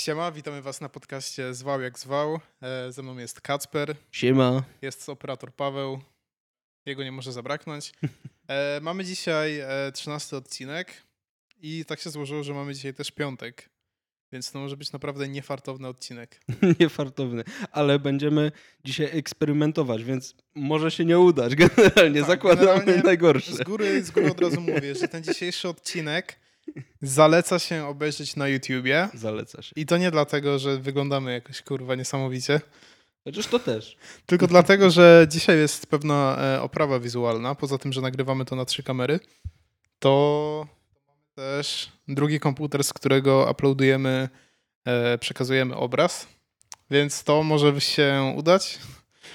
Siema, witamy Was na podcaście Zwał jak zwał. E, ze mną jest Kacper, Siema. jest operator Paweł. Jego nie może zabraknąć. E, mamy dzisiaj e, 13 odcinek i tak się złożyło, że mamy dzisiaj też piątek. Więc to może być naprawdę niefartowny odcinek. Niefartowny. Ale będziemy dzisiaj eksperymentować, więc może się nie udać. Generalnie Tak, zakładamy generalnie najgorsze. Z góry, z góry od razu mówię, że ten dzisiejszy odcinek zaleca się obejrzeć na YouTubie. Zaleca się. I to nie dlatego, że wyglądamy jakoś kurwa niesamowicie, Chociaż to też. tylko dlatego, że dzisiaj jest pewna e, oprawa wizualna. Poza tym, że nagrywamy to na trzy kamery, to mamy też drugi komputer, z którego uploadujemy, e, przekazujemy obraz. Więc to może się udać,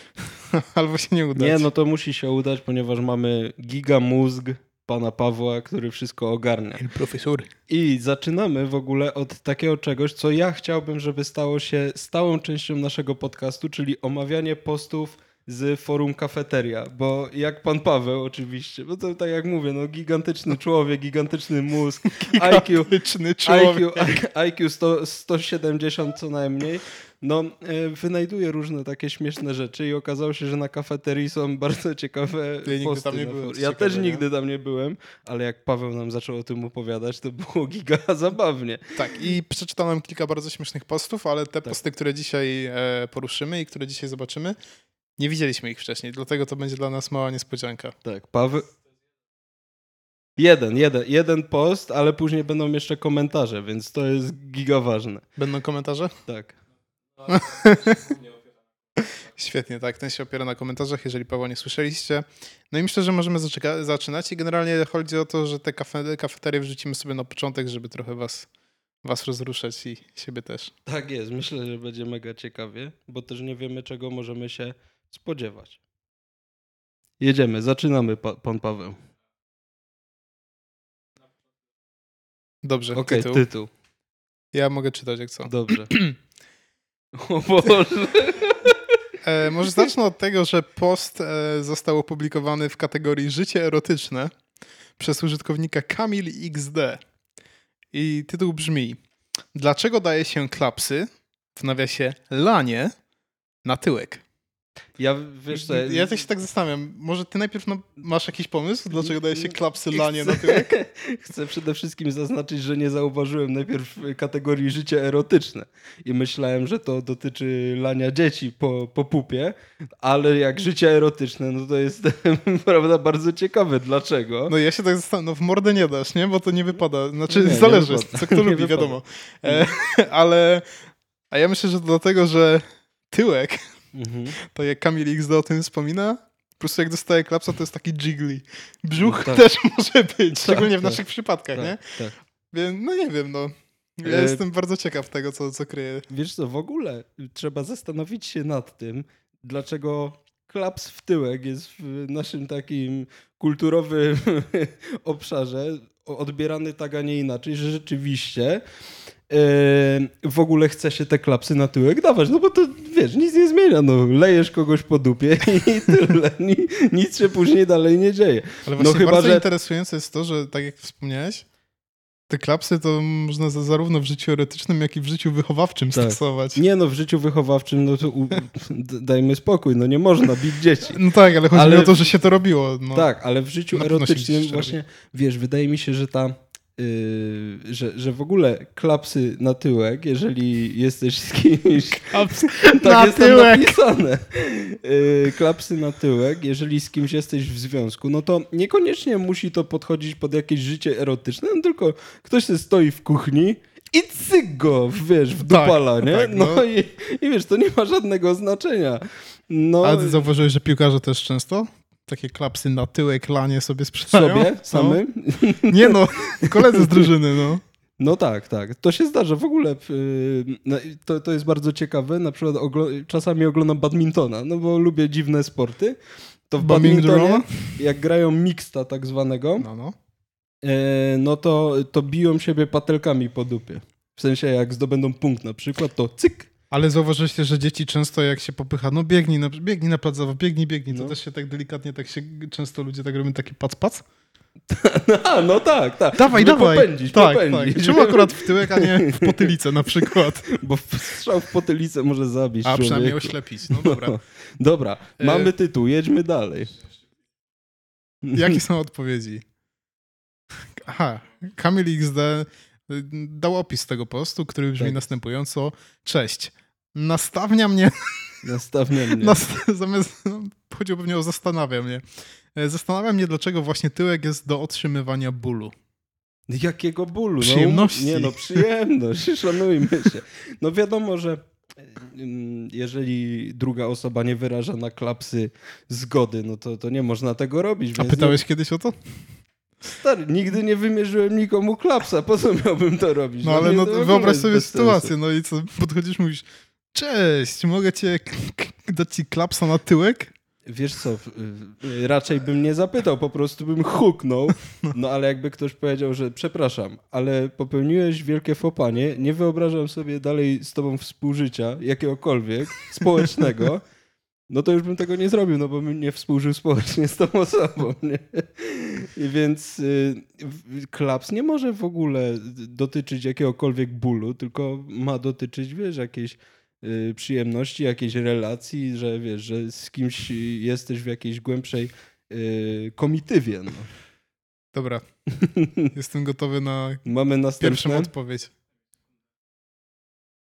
albo się nie udać. Nie, no to musi się udać, ponieważ mamy giga mózg pana Pawła, który wszystko ogarnia. Profesor. I zaczynamy w ogóle od takiego czegoś, co ja chciałbym, żeby stało się stałą częścią naszego podcastu, czyli omawianie postów z forum Kafeteria, bo jak pan Paweł oczywiście, bo to tak jak mówię, no gigantyczny człowiek, gigantyczny mózg, IQ, Gigantyczny człowiek. IQ, IQ 100, 170 co najmniej, no e, wynajduje różne takie śmieszne rzeczy i okazało się, że na kafeterii są bardzo ciekawe Ja nigdy posty. tam nie byłem, Ja ciekawe, też nie? nigdy tam nie byłem, ale jak Paweł nam zaczął o tym opowiadać, to było giga zabawnie. Tak, i przeczytałem kilka bardzo śmiesznych postów, ale te Tak. posty, które dzisiaj e, poruszymy i które dzisiaj zobaczymy, nie widzieliśmy ich wcześniej, dlatego to będzie dla nas mała niespodzianka. Tak, Paweł... Jeden, jeden, jeden post, ale później będą jeszcze komentarze, więc to jest giga ważne. Będą komentarze? Tak. Świetnie, tak. Ten się opiera na komentarzach, jeżeli Pawła nie słyszeliście. No i myślę, że możemy zaczynać. I generalnie chodzi o to, że te kafe- kafeterie wrzucimy sobie na początek, żeby trochę was, was rozruszać i siebie też. Tak jest, myślę, że będzie mega ciekawie, bo też nie wiemy, czego możemy się spodziewać. Jedziemy, zaczynamy, pa pan Paweł. Dobrze, Okej, tytuł. tytuł. Ja mogę czytać jak co. Dobrze. o Boże. E, może zacznę od tego, że post e, został opublikowany w kategorii życie erotyczne przez użytkownika Kamil XD. I tytuł brzmi Dlaczego daje się klapsy, w nawiasie lanie, na tyłek? Ja, wiesz co, Ja też się tak zastanawiam. Może ty najpierw no, masz jakiś pomysł, dlaczego daje się klapsy lanie na tyłek? Chcę przede wszystkim zaznaczyć, że nie zauważyłem najpierw kategorii życie erotyczne i myślałem, że to dotyczy lania dzieci po, po pupie, ale jak życie erotyczne, no to jest prawda bardzo ciekawe. Dlaczego? No ja się tak zastanawiam, no w mordę nie dasz, nie? Bo to nie wypada. Znaczy Nie, nie zależy, wypada. co kto Nie lubi, wypada. wiadomo. E, ale a ja myślę, że to dlatego, że tyłek, Mhm. to jak Kamil XD o tym wspomina, po prostu jak dostaje klapsa, to jest taki jiggly. Brzuch No tak. też może być, szczególnie w tak. naszych przypadkach, nie? Tak, tak. Więc no nie wiem, no. Ja E, jestem bardzo ciekaw tego, co, co kryje. Wiesz co, w ogóle trzeba zastanowić się nad tym, dlaczego klaps w tyłek jest w naszym takim kulturowym obszarze odbierany tak, a nie inaczej, że rzeczywiście w ogóle chce się te klapsy na tyłek dawać, no bo to wiesz, nic nie zmienia, no lejesz kogoś po dupie i tyle, Ni, nic się później dalej nie dzieje. Ale no właśnie chyba, bardzo że- interesujące jest to, że tak jak wspomniałeś, te klapsy to można za, zarówno w życiu erotycznym, jak i w życiu wychowawczym Tak. stosować. Nie no, w życiu wychowawczym, no to u, dajmy spokój, no nie można bić dzieci. No tak, ale chodzi Ale mi o to, że się to robiło. No. Tak, ale w życiu erotycznym właśnie, wiesz, wydaje mi się, że ta, yy, że, że w ogóle klapsy na tyłek, jeżeli jesteś z kimś, tak Na jest tyłek. napisane, yy, klapsy na tyłek, jeżeli z kimś jesteś w związku, no to niekoniecznie musi to podchodzić pod jakieś życie erotyczne, no tylko ktoś się stoi w kuchni i cyk go, wiesz, w dupala, nie? tak, no no. i, i wiesz, to nie ma żadnego znaczenia. No, Ale ty zauważyłeś, że piłkarze też często takie klapsy na tyłek, lanie sobie sprzedają? sobie samym. No. Nie no, koledzy z drużyny, no. No tak, tak. To się zdarza. W ogóle yy, no to, to jest bardzo ciekawe. Na przykład oglo- czasami oglądam badmintona, no bo lubię dziwne sporty. To w Badmintonie? badmintonie, jak grają mixta tak zwanego, No, no. e, no to, to biją siebie patelkami po dupie. W sensie jak zdobędą punkt na przykład, to cyk. Ale zauważyliście, że dzieci często jak się popycha, no biegnij na, biegnij na plac zabaw, biegnij, biegnij, to No. też się tak delikatnie, tak się często ludzie tak robią taki pac-pac. A, no tak, tak. Dawaj, Żeby dawaj. Popędzić, tak, popędzić. tak. Czemu akurat w tyłek, a nie w potylicę na przykład? Bo strzał w potylicę może zabić A przynajmniej człowieku. oślepić. No dobra. No. Dobra, E- mamy tytuł, jedźmy dalej. Jakie są odpowiedzi? Aha, Kamil XD dał opis tego postu, który brzmi Tak. następująco. Cześć. Nastawnia mnie, Nastawnia mnie. nas, zamiast, no, chodziło pewnie o zastanawia mnie. E, Zastanawia mnie, dlaczego właśnie tyłek jest do otrzymywania bólu. Jakiego bólu? Przyjemności. No, nie no, przyjemność, szanujmy się. No wiadomo, że jeżeli druga osoba nie wyraża na klapsy zgody, no to, to nie można tego robić. A pytałeś kiedyś o to? Stary, nigdy nie wymierzyłem nikomu klapsa, po co miałbym to robić? No Dla ale no, wyobraź sobie bez sensu. sytuację, no i co, podchodzisz, mówisz cześć, mogę cię dać ci klapsa na tyłek? Wiesz co, raczej bym nie zapytał, po prostu bym huknął. No ale jakby ktoś powiedział, że przepraszam, ale popełniłeś wielkie fopanie, nie wyobrażam sobie dalej z tobą współżycia, jakiegokolwiek, społecznego, no to już bym tego nie zrobił, no bo bym nie współżył społecznie z tą osobą, nie? I więc y, klaps nie może w ogóle dotyczyć jakiegokolwiek bólu, tylko ma dotyczyć, wiesz, jakiejś y, przyjemności, jakiejś relacji, że wiesz, że z kimś jesteś w jakiejś głębszej y, komitywie. No. Dobra, jestem gotowy na Mamy pierwszą odpowiedź.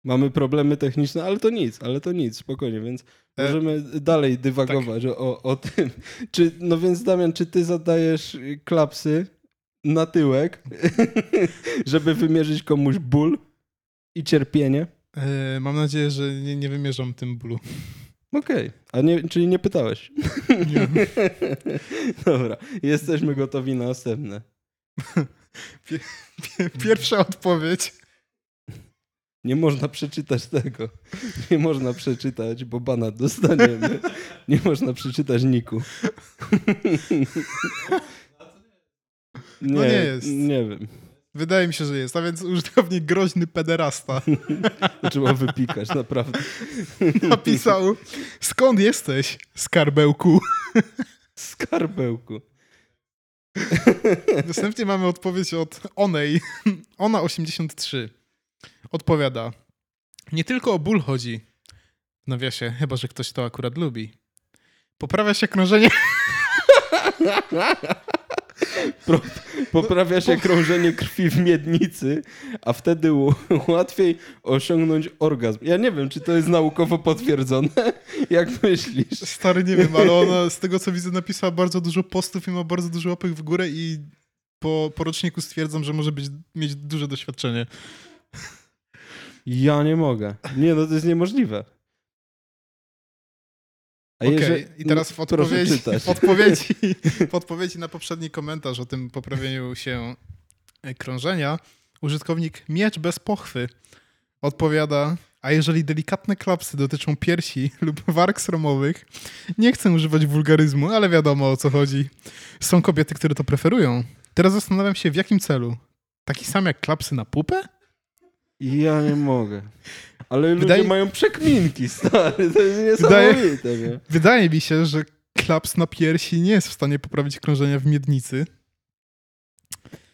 Mamy problemy techniczne, ale to nic, ale to nic, spokojnie, więc E, możemy dalej dywagować o, o tym. Czy, no więc Damian, czy ty zadajesz klapsy na tyłek, żeby wymierzyć komuś ból i cierpienie? E, mam nadzieję, że nie, nie wymierzam tym bólu. Okej, a nie, czyli nie pytałeś. Nie. Dobra, jesteśmy gotowi na następne. Pierwsza odpowiedź. Nie można przeczytać tego. Nie można przeczytać, bo bana dostaniemy. Nie można przeczytać niku. Nie, No nie jest. Nie wiem. Wydaje mi się, że jest, a więc użytkownik groźny pederasta trzeba wypikać, naprawdę. napisał skąd jesteś, skarbełku? Skarbełku. Następnie mamy odpowiedź od Onej. Ona83. Odpowiada. Nie tylko o ból chodzi. W nawiasie, chyba że ktoś to akurat lubi. Poprawia się krążenie. Poprawia się krążenie krwi w miednicy, a wtedy łatwiej osiągnąć orgazm. Ja nie wiem, czy to jest naukowo potwierdzone. Jak myślisz? Stary, nie wiem, ale ona z tego co widzę napisała bardzo dużo postów i ma bardzo dużo łapek w górę i po, po roczniku stwierdzam, że może być, mieć duże doświadczenie. Ja nie mogę. Nie, no to jest niemożliwe. Okej, jeżeli- i teraz w odpowiedzi, w, odpowiedzi, w odpowiedzi na poprzedni komentarz o tym poprawieniu się e, krążenia, użytkownik Miecz bez pochwy odpowiada, a jeżeli delikatne klapsy dotyczą piersi lub warg sromowych, nie chcę używać wulgaryzmu, ale wiadomo o co chodzi. Są kobiety, które to preferują. Teraz zastanawiam się w jakim celu. Taki sam jak klapsy na pupę? Ja nie mogę. Ale Wydaje- ludzie mają przekminki, stary. To jest Wydaje- niesamowite. Nie? Wydaje mi się, że klaps na piersi nie jest w stanie poprawić krążenia w miednicy.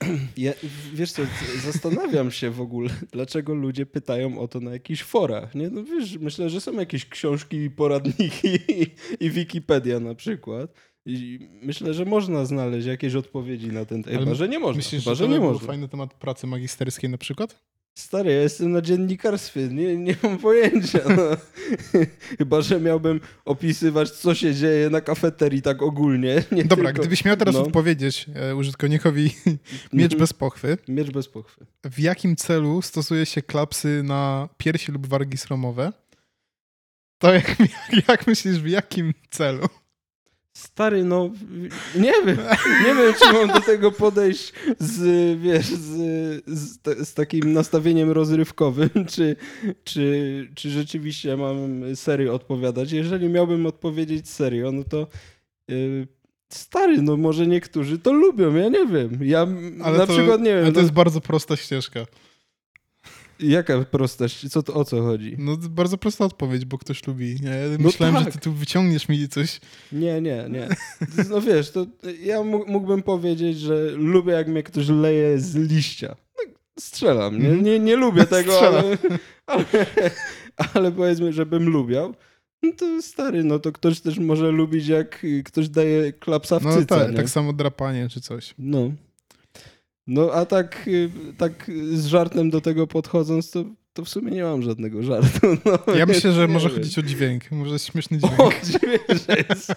Ja, wiesz co, zastanawiam się w ogóle, dlaczego ludzie pytają o to na jakichś forach. Nie? No wiesz, myślę, że są jakieś książki i poradniki i, i Wikipedia na przykład. I myślę, że można znaleźć jakieś odpowiedzi na ten temat. Chyba, że nie można. Myślisz, Chyba, że to nie można. fajny temat pracy magisterskiej na przykład? Stary, ja jestem na dziennikarstwie, nie, nie mam pojęcia. No. Chyba, że miałbym opisywać, co się dzieje na kafeterii tak ogólnie. Nie Dobra, tylko... gdybyś miał teraz no. odpowiedzieć e, użytkownikowi miecz Mhm. bez pochwy, Miecz bez pochwy. w jakim celu stosuje się klapsy na piersi lub wargi sromowe, to jak, jak myślisz, w jakim celu? Stary, no nie wiem, nie wiem, czy mam do tego podejść z, wiesz, z, z, z takim nastawieniem rozrywkowym, czy, czy, czy rzeczywiście mam serio odpowiadać. Jeżeli miałbym odpowiedzieć serio, no to yy, stary, no może niektórzy to lubią, ja nie wiem. Ja m- na to, przykład nie wiem. Ale to no, jest bardzo prosta ścieżka. Jaka prostość? Co to, o co chodzi? No bardzo prosta odpowiedź, bo ktoś lubi. Ja No myślałem, że tak. ty tu wyciągniesz mi coś. Nie, nie, nie. No wiesz, to ja mógł- mógłbym powiedzieć, że lubię jak mnie ktoś leje z liścia. Tak strzelam, nie, Mhm. nie, nie lubię tego, ale, ale, ale powiedzmy, żebym lubiał. No to stary, no to ktoś też może lubić jak ktoś daje klapsa w No cyca, tak, nie? tak samo drapanie czy coś. No. No a tak, y, tak z żartem do tego podchodząc, to, to w sumie nie mam żadnego żartu. No, Ja myślę, że może wiem. chodzić o dźwięk. Może śmieszny dźwięk. O, że jest.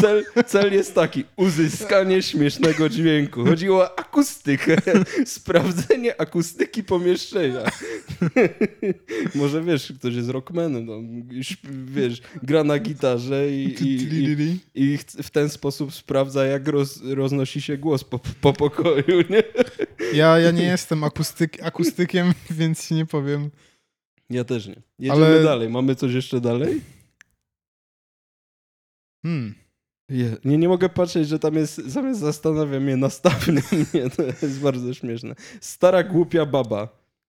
Cel, cel jest taki, uzyskanie śmiesznego dźwięku. Chodziło o akustykę, sprawdzenie akustyki pomieszczenia. Może wiesz, ktoś jest rockmanem, no, śp- wiesz, gra na gitarze i, i, i, i w ten sposób sprawdza, jak roz, roznosi się głos po, po pokoju, nie? Ja, ja nie jestem akustyk, akustykiem, więc ci nie powiem. Ja też nie. Jedziemy Ale- dalej. Mamy coś jeszcze dalej? Hmm. Je, nie, nie mogę patrzeć, że tam jest, zamiast zastanawia mnie nastawny. Nie, to jest bardzo śmieszne. Stara głupia baba.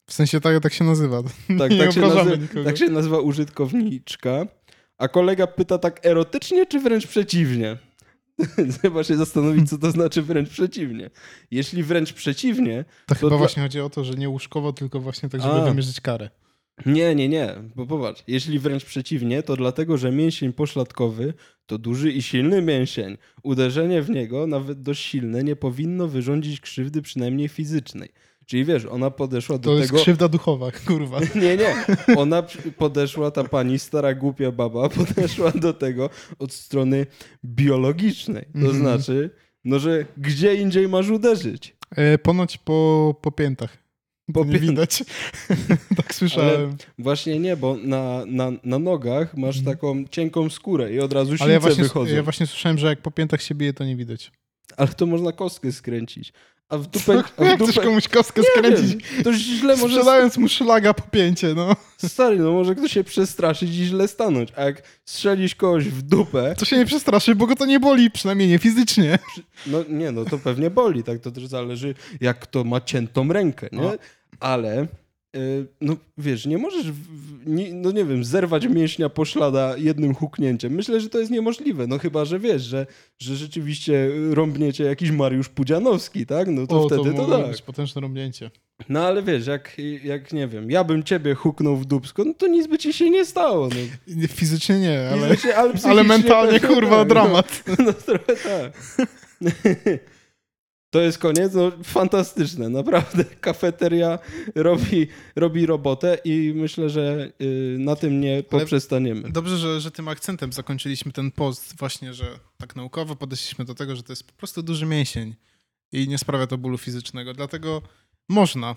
W sensie tak, tak się nazywa. Tak, tak, się obrażamy nazy- nikogo. tak się nazywa użytkowniczka. A kolega pyta tak erotycznie, czy wręcz przeciwnie? Trzeba się zastanowić, co to znaczy wręcz przeciwnie. Jeśli wręcz przeciwnie, To chyba dla- właśnie chodzi o to, że nie łóżkowo, tylko właśnie tak, żeby A. wymierzyć karę. Nie, nie, nie, bo popatrz, jeśli wręcz przeciwnie, to dlatego, że mięsień poszlatkowy to duży i silny mięsień. Uderzenie w niego, nawet dość silne, nie powinno wyrządzić krzywdy przynajmniej fizycznej. Czyli wiesz, ona podeszła do To jest tego... krzywda duchowa, kurwa. Nie, nie. Ona podeszła, ta pani, stara głupia baba, podeszła do tego od strony biologicznej. To Mhm. znaczy, no że gdzie indziej masz uderzyć? E, ponoć po, po piętach. Nie widać. tak słyszałem. Właśnie nie, bo na, na, na nogach masz Mhm. taką cienką skórę i od razu Ale ja silce właśnie, wychodzą. ja właśnie słyszałem, że jak po piętach się bije, to nie widać. Ale to można kostkę skręcić. A w dupę... A w dupę chcesz komuś kostkę skręcić, wiem, to źle może... sprzedając mu szlaga po pięcie, no. Stary, no może ktoś się przestraszyć i źle stanąć. A jak strzelisz kogoś w dupę, To się nie przestraszy, bo go to nie boli, przynajmniej nie fizycznie. no nie, no to pewnie boli, tak? To też zależy, jak kto ma ciętą rękę, nie? No. Ale... y, No wiesz, nie możesz, nie, no nie wiem, zerwać mięśnia poszlada jednym huknięciem. Myślę, że to jest niemożliwe. No chyba, że wiesz, że, że rzeczywiście rąbniecie jakiś Mariusz Pudzianowski, tak? No to o, wtedy to, mogło tak. być potężne rąbnięcie. No ale wiesz, jak, jak nie wiem, ja bym ciebie huknął w dupsko, no to nic by ci się nie stało. No. Nie, Fizycznie nie, ale, Fizycznie, ale, ale mentalnie, kurwa, tak, dramat. No, no trochę tak. To jest koniec, no fantastyczne, naprawdę. Kafeteria robi, robi robotę i myślę, że y, na tym nie poprzestaniemy. Dobrze, że, że tym akcentem zakończyliśmy ten post właśnie, że tak naukowo podeszliśmy do tego, że to jest po prostu duży mięsień i nie sprawia to bólu fizycznego, dlatego można,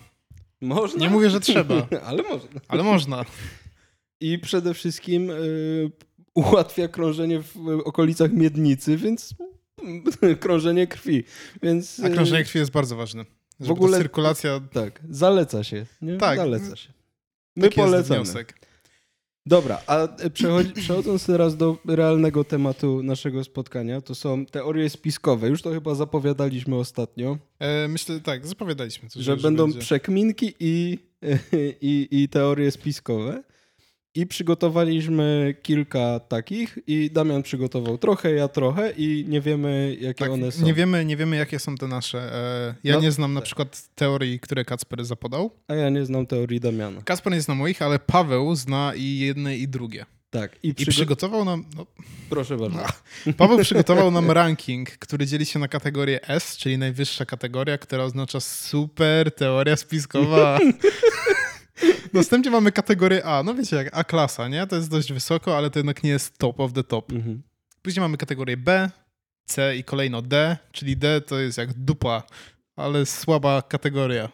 Można? Nie mówię, że trzeba. ale można. ale można. I przede wszystkim y, ułatwia krążenie w okolicach miednicy, więc krążenie krwi. Więc, A y, krążenie krwi jest bardzo ważne. Żeby w ogóle- ta cyrkulacja Tak, zaleca się. Nie? Tak. Zaleca się. My taki jest polecamy. wniosek. Dobra, a przechodzi, przechodząc teraz do realnego tematu naszego spotkania, to są teorie spiskowe. Już to chyba zapowiadaliśmy ostatnio, E, myślę, tak, zapowiadaliśmy coś, że, będą będzie. przekminki i, i, i teorie spiskowe. I przygotowaliśmy kilka takich i Damian przygotował trochę, ja trochę i nie wiemy, jakie Tak, one są. nie, wiemy, nie wiemy, jakie są te nasze. E, ja No, nie znam na przykład teorii, które Kacper zapodał. A ja nie znam teorii Damiana. Kacper nie zna moich, ale Paweł zna i jedne, i drugie. Tak, i, I przygo- przygotował nam. No, proszę bardzo. Paweł przygotował nam ranking, który dzieli się na kategorię S, czyli najwyższa kategoria, która oznacza super teoria spiskowa. Następnie mamy kategorię A. No wiecie, jak A-klasa, nie? To jest dość wysoko, ale to jednak nie jest top of the top. Mhm. Później mamy kategorię B, C i kolejno D, czyli D to jest jak dupa, ale słaba kategoria.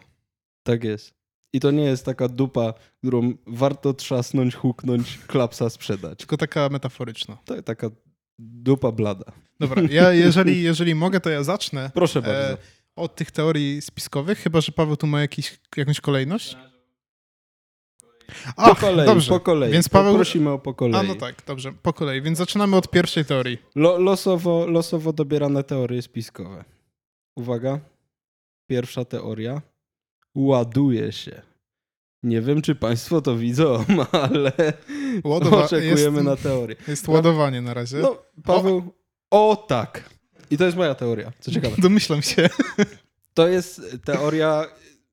Tak jest. I to nie jest taka dupa, którą warto trzasnąć, huknąć, klapsa sprzedać. Tylko taka metaforyczna. To taka dupa blada. Dobra, ja jeżeli, jeżeli mogę, to ja zacznę Proszę bardzo. e, od tych teorii spiskowych, chyba że Paweł tu ma jakiś, jakąś kolejność. Po Ach, kolei, dobrze. po kolei. Więc Paweł- Prosimy o po kolei. A no tak, dobrze, po kolei. Więc zaczynamy od pierwszej teorii. Lo, losowo, losowo dobierane teorie spiskowe. Uwaga. Pierwsza teoria. Ładuje się. Nie wiem, czy państwo to widzą, ale Ładowa- oczekujemy jest, na teorię. Jest ładowanie na razie. No, Paweł, o tak. I to jest moja teoria, co ciekawe. Domyślam się. To jest teoria.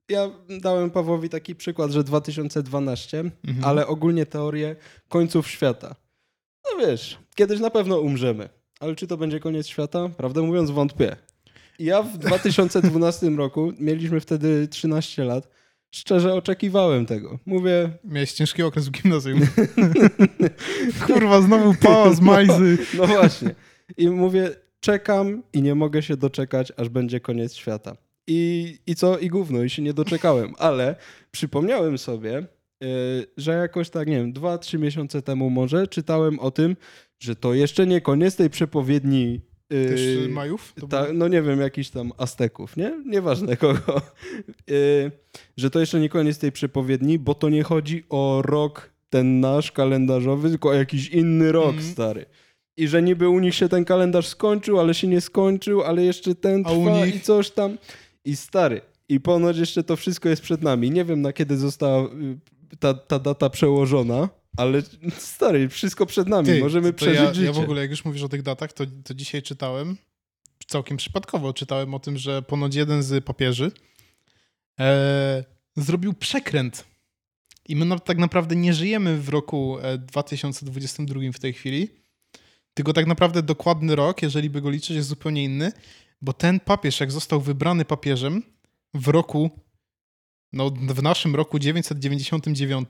Ja dałem Pawłowi taki przykład, że 2012, Mhm. ale ogólnie teorię końców świata. No wiesz, kiedyś na pewno umrzemy, ale czy to będzie koniec świata? Prawdę mówiąc, wątpię. Ja w 2012 roku, mieliśmy wtedy 13 lat, szczerze oczekiwałem tego. Mówię, Miałeś ciężki okres w gimnazjum. Kurwa, znowu pałac, majzy. no właśnie. I mówię, czekam i nie mogę się doczekać, aż będzie koniec świata. I, i co? I gówno, i się nie doczekałem. Ale przypomniałem sobie, yy, że jakoś tak, nie wiem, dwa, trzy miesiące temu może czytałem o tym, że to jeszcze nie koniec tej przepowiedni. yy, Też y, Majów? Ta, no nie wiem, jakichś tam Azteków, nie? Nieważne kogo. Yy, że to jeszcze nie koniec tej przepowiedni, bo to nie chodzi o rok ten nasz kalendarzowy, tylko o jakiś inny rok, Mhm. stary. I że niby u nich się ten kalendarz skończył, ale się nie skończył, ale jeszcze ten trwa nich? i coś tam. I stary. I ponoć jeszcze to wszystko jest przed nami. Nie wiem na kiedy została y, ta, ta data przełożona, ale stary, wszystko przed nami. Ty, Możemy przeżyć ja, życie. Ja w ogóle, jak już mówisz o tych datach, to, to dzisiaj czytałem, całkiem przypadkowo czytałem o tym, że ponoć jeden z papieży e, zrobił przekręt. I my na, tak naprawdę nie żyjemy w roku e, 2022 w tej chwili, tylko tak naprawdę dokładny rok, jeżeli by go liczyć, jest zupełnie inny, bo ten papież, jak został wybrany papieżem w roku, no w naszym roku 999,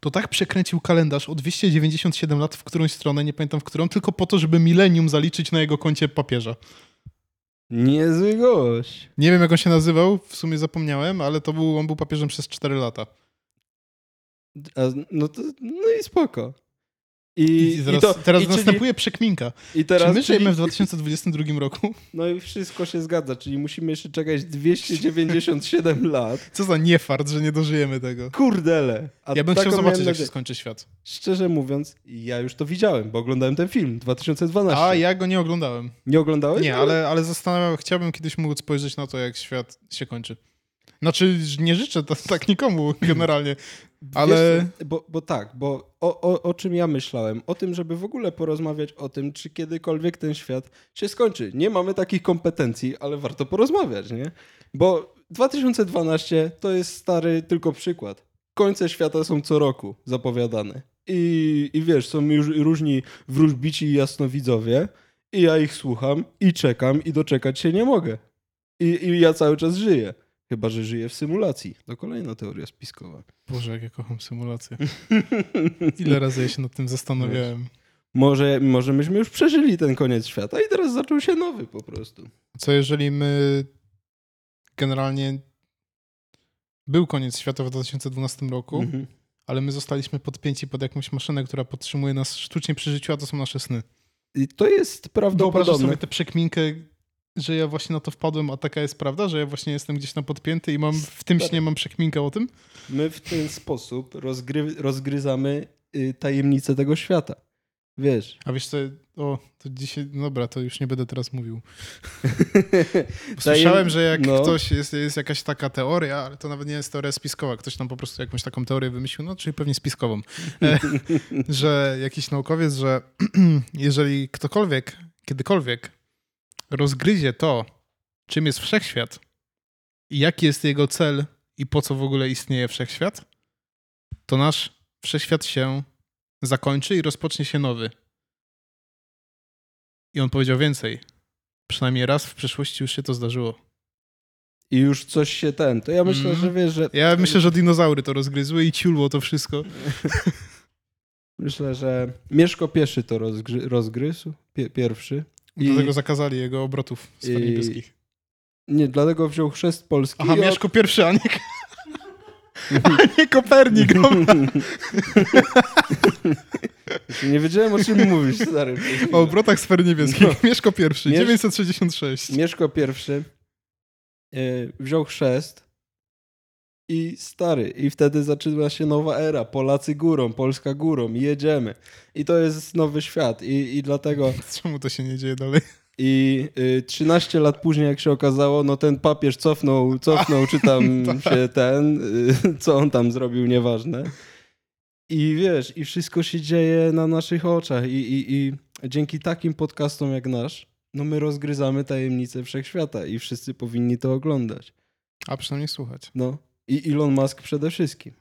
to tak przekręcił kalendarz o 297 lat w którąś stronę, nie pamiętam w którą, tylko po to, żeby milenium zaliczyć na jego koncie papieża. Niezły gość. Nie wiem, jak on się nazywał, w sumie zapomniałem, ale to był, on był papieżem przez 4 lata. A, no, to, no i spoko. I, I, teraz, i to, teraz i czyli- następuje przekminka. I teraz, Czy my żyjemy czyli- w 2022 roku? No i wszystko się zgadza, czyli musimy jeszcze czekać 297 lat. Co za niefart, że nie dożyjemy tego. Kurdele. A Ja bym chciał zobaczyć, jak się skończy świat. Szczerze mówiąc, ja już to widziałem, bo oglądałem ten film 2012. A ja go nie oglądałem. Nie oglądałeś? Nie, ale, ale zastanawiam, chciałbym kiedyś móc spojrzeć na to, jak świat się kończy. Znaczy, nie życzę to tak nikomu generalnie, ale... Wiesz, bo, bo tak, bo o, o, o czym ja myślałem? O tym, żeby w ogóle porozmawiać o tym, czy kiedykolwiek ten świat się skończy. Nie mamy takich kompetencji, ale warto porozmawiać, nie? Bo 2012 to jest stary tylko przykład. Końce świata są co roku zapowiadane. I, i wiesz, są już różni wróżbici i jasnowidzowie i ja ich słucham i czekam i doczekać się nie mogę. I, I ja cały czas żyję. Chyba, że żyję w symulacji. To kolejna teoria spiskowa. Boże, jak ja kocham symulację. Ile razy ja się nad tym zastanawiałem. Może, może myśmy już przeżyli ten koniec świata i teraz zaczął się nowy po prostu. Co jeżeli my generalnie był koniec świata w 2012 roku, Mhm. ale my zostaliśmy podpięci pod jakąś maszynę, która podtrzymuje nas sztucznie przy życiu, a to są nasze sny. I to jest Wyobrażasz prawdopodobne. sobie tę przekminkę, że ja właśnie na to wpadłem, a taka jest prawda, że ja właśnie jestem gdzieś na podpięty i mam w tym śnie mam przekminkę o tym? My w ten sposób rozgry, rozgryzamy y, tajemnicę tego świata. Wiesz. A wiesz co, o, to dzisiaj, no dobra, to już nie będę teraz mówił. Słyszałem, że jak no. ktoś, jest, jest jakaś taka teoria, ale to nawet nie jest teoria spiskowa, ktoś tam po prostu jakąś taką teorię wymyślił, no czyli pewnie spiskową, e, że jakiś naukowiec, że jeżeli ktokolwiek, kiedykolwiek rozgryzie to, czym jest wszechświat i jaki jest jego cel i po co w ogóle istnieje wszechświat, to nasz wszechświat się zakończy i rozpocznie się nowy. I on powiedział więcej. Przynajmniej raz w przeszłości już się to zdarzyło. I już coś się ten. To ja myślę, Mhm. że wiesz, że. Ja myślę, że dinozaury to rozgryzły i ciulło to wszystko. Myślę, że Mieszko pieszy to rozgry, rozgryzł. Pie, pierwszy. I- Dlatego zakazali jego obrotów sfer I- niebieskich. Nie, dlatego wziął chrzest polski. Aha, od- Mieszko pierwszy, a nie, a nie Kopernik. Nie wiedziałem, o czym mówisz, stary. O obrotach sfer niebieskich. No. Mieszko pierwszy, Miesz- 966. Mieszko pierwszy y, wziął chrzest i stary, i wtedy zaczyna się nowa era. Polacy górą, Polska górą, jedziemy. I to jest nowy świat. I, i dlatego Czemu to się nie dzieje dalej? I y, 13 lat później, jak się okazało, no ten papież cofnął, cofnął czy tam się ten, y, co on tam zrobił, nieważne. I wiesz, i wszystko się dzieje na naszych oczach. I, i, i dzięki takim podcastom jak nasz, no my rozgryzamy tajemnice wszechświata i wszyscy powinni to oglądać. A przynajmniej słuchać. No. I Elon Musk przede wszystkim.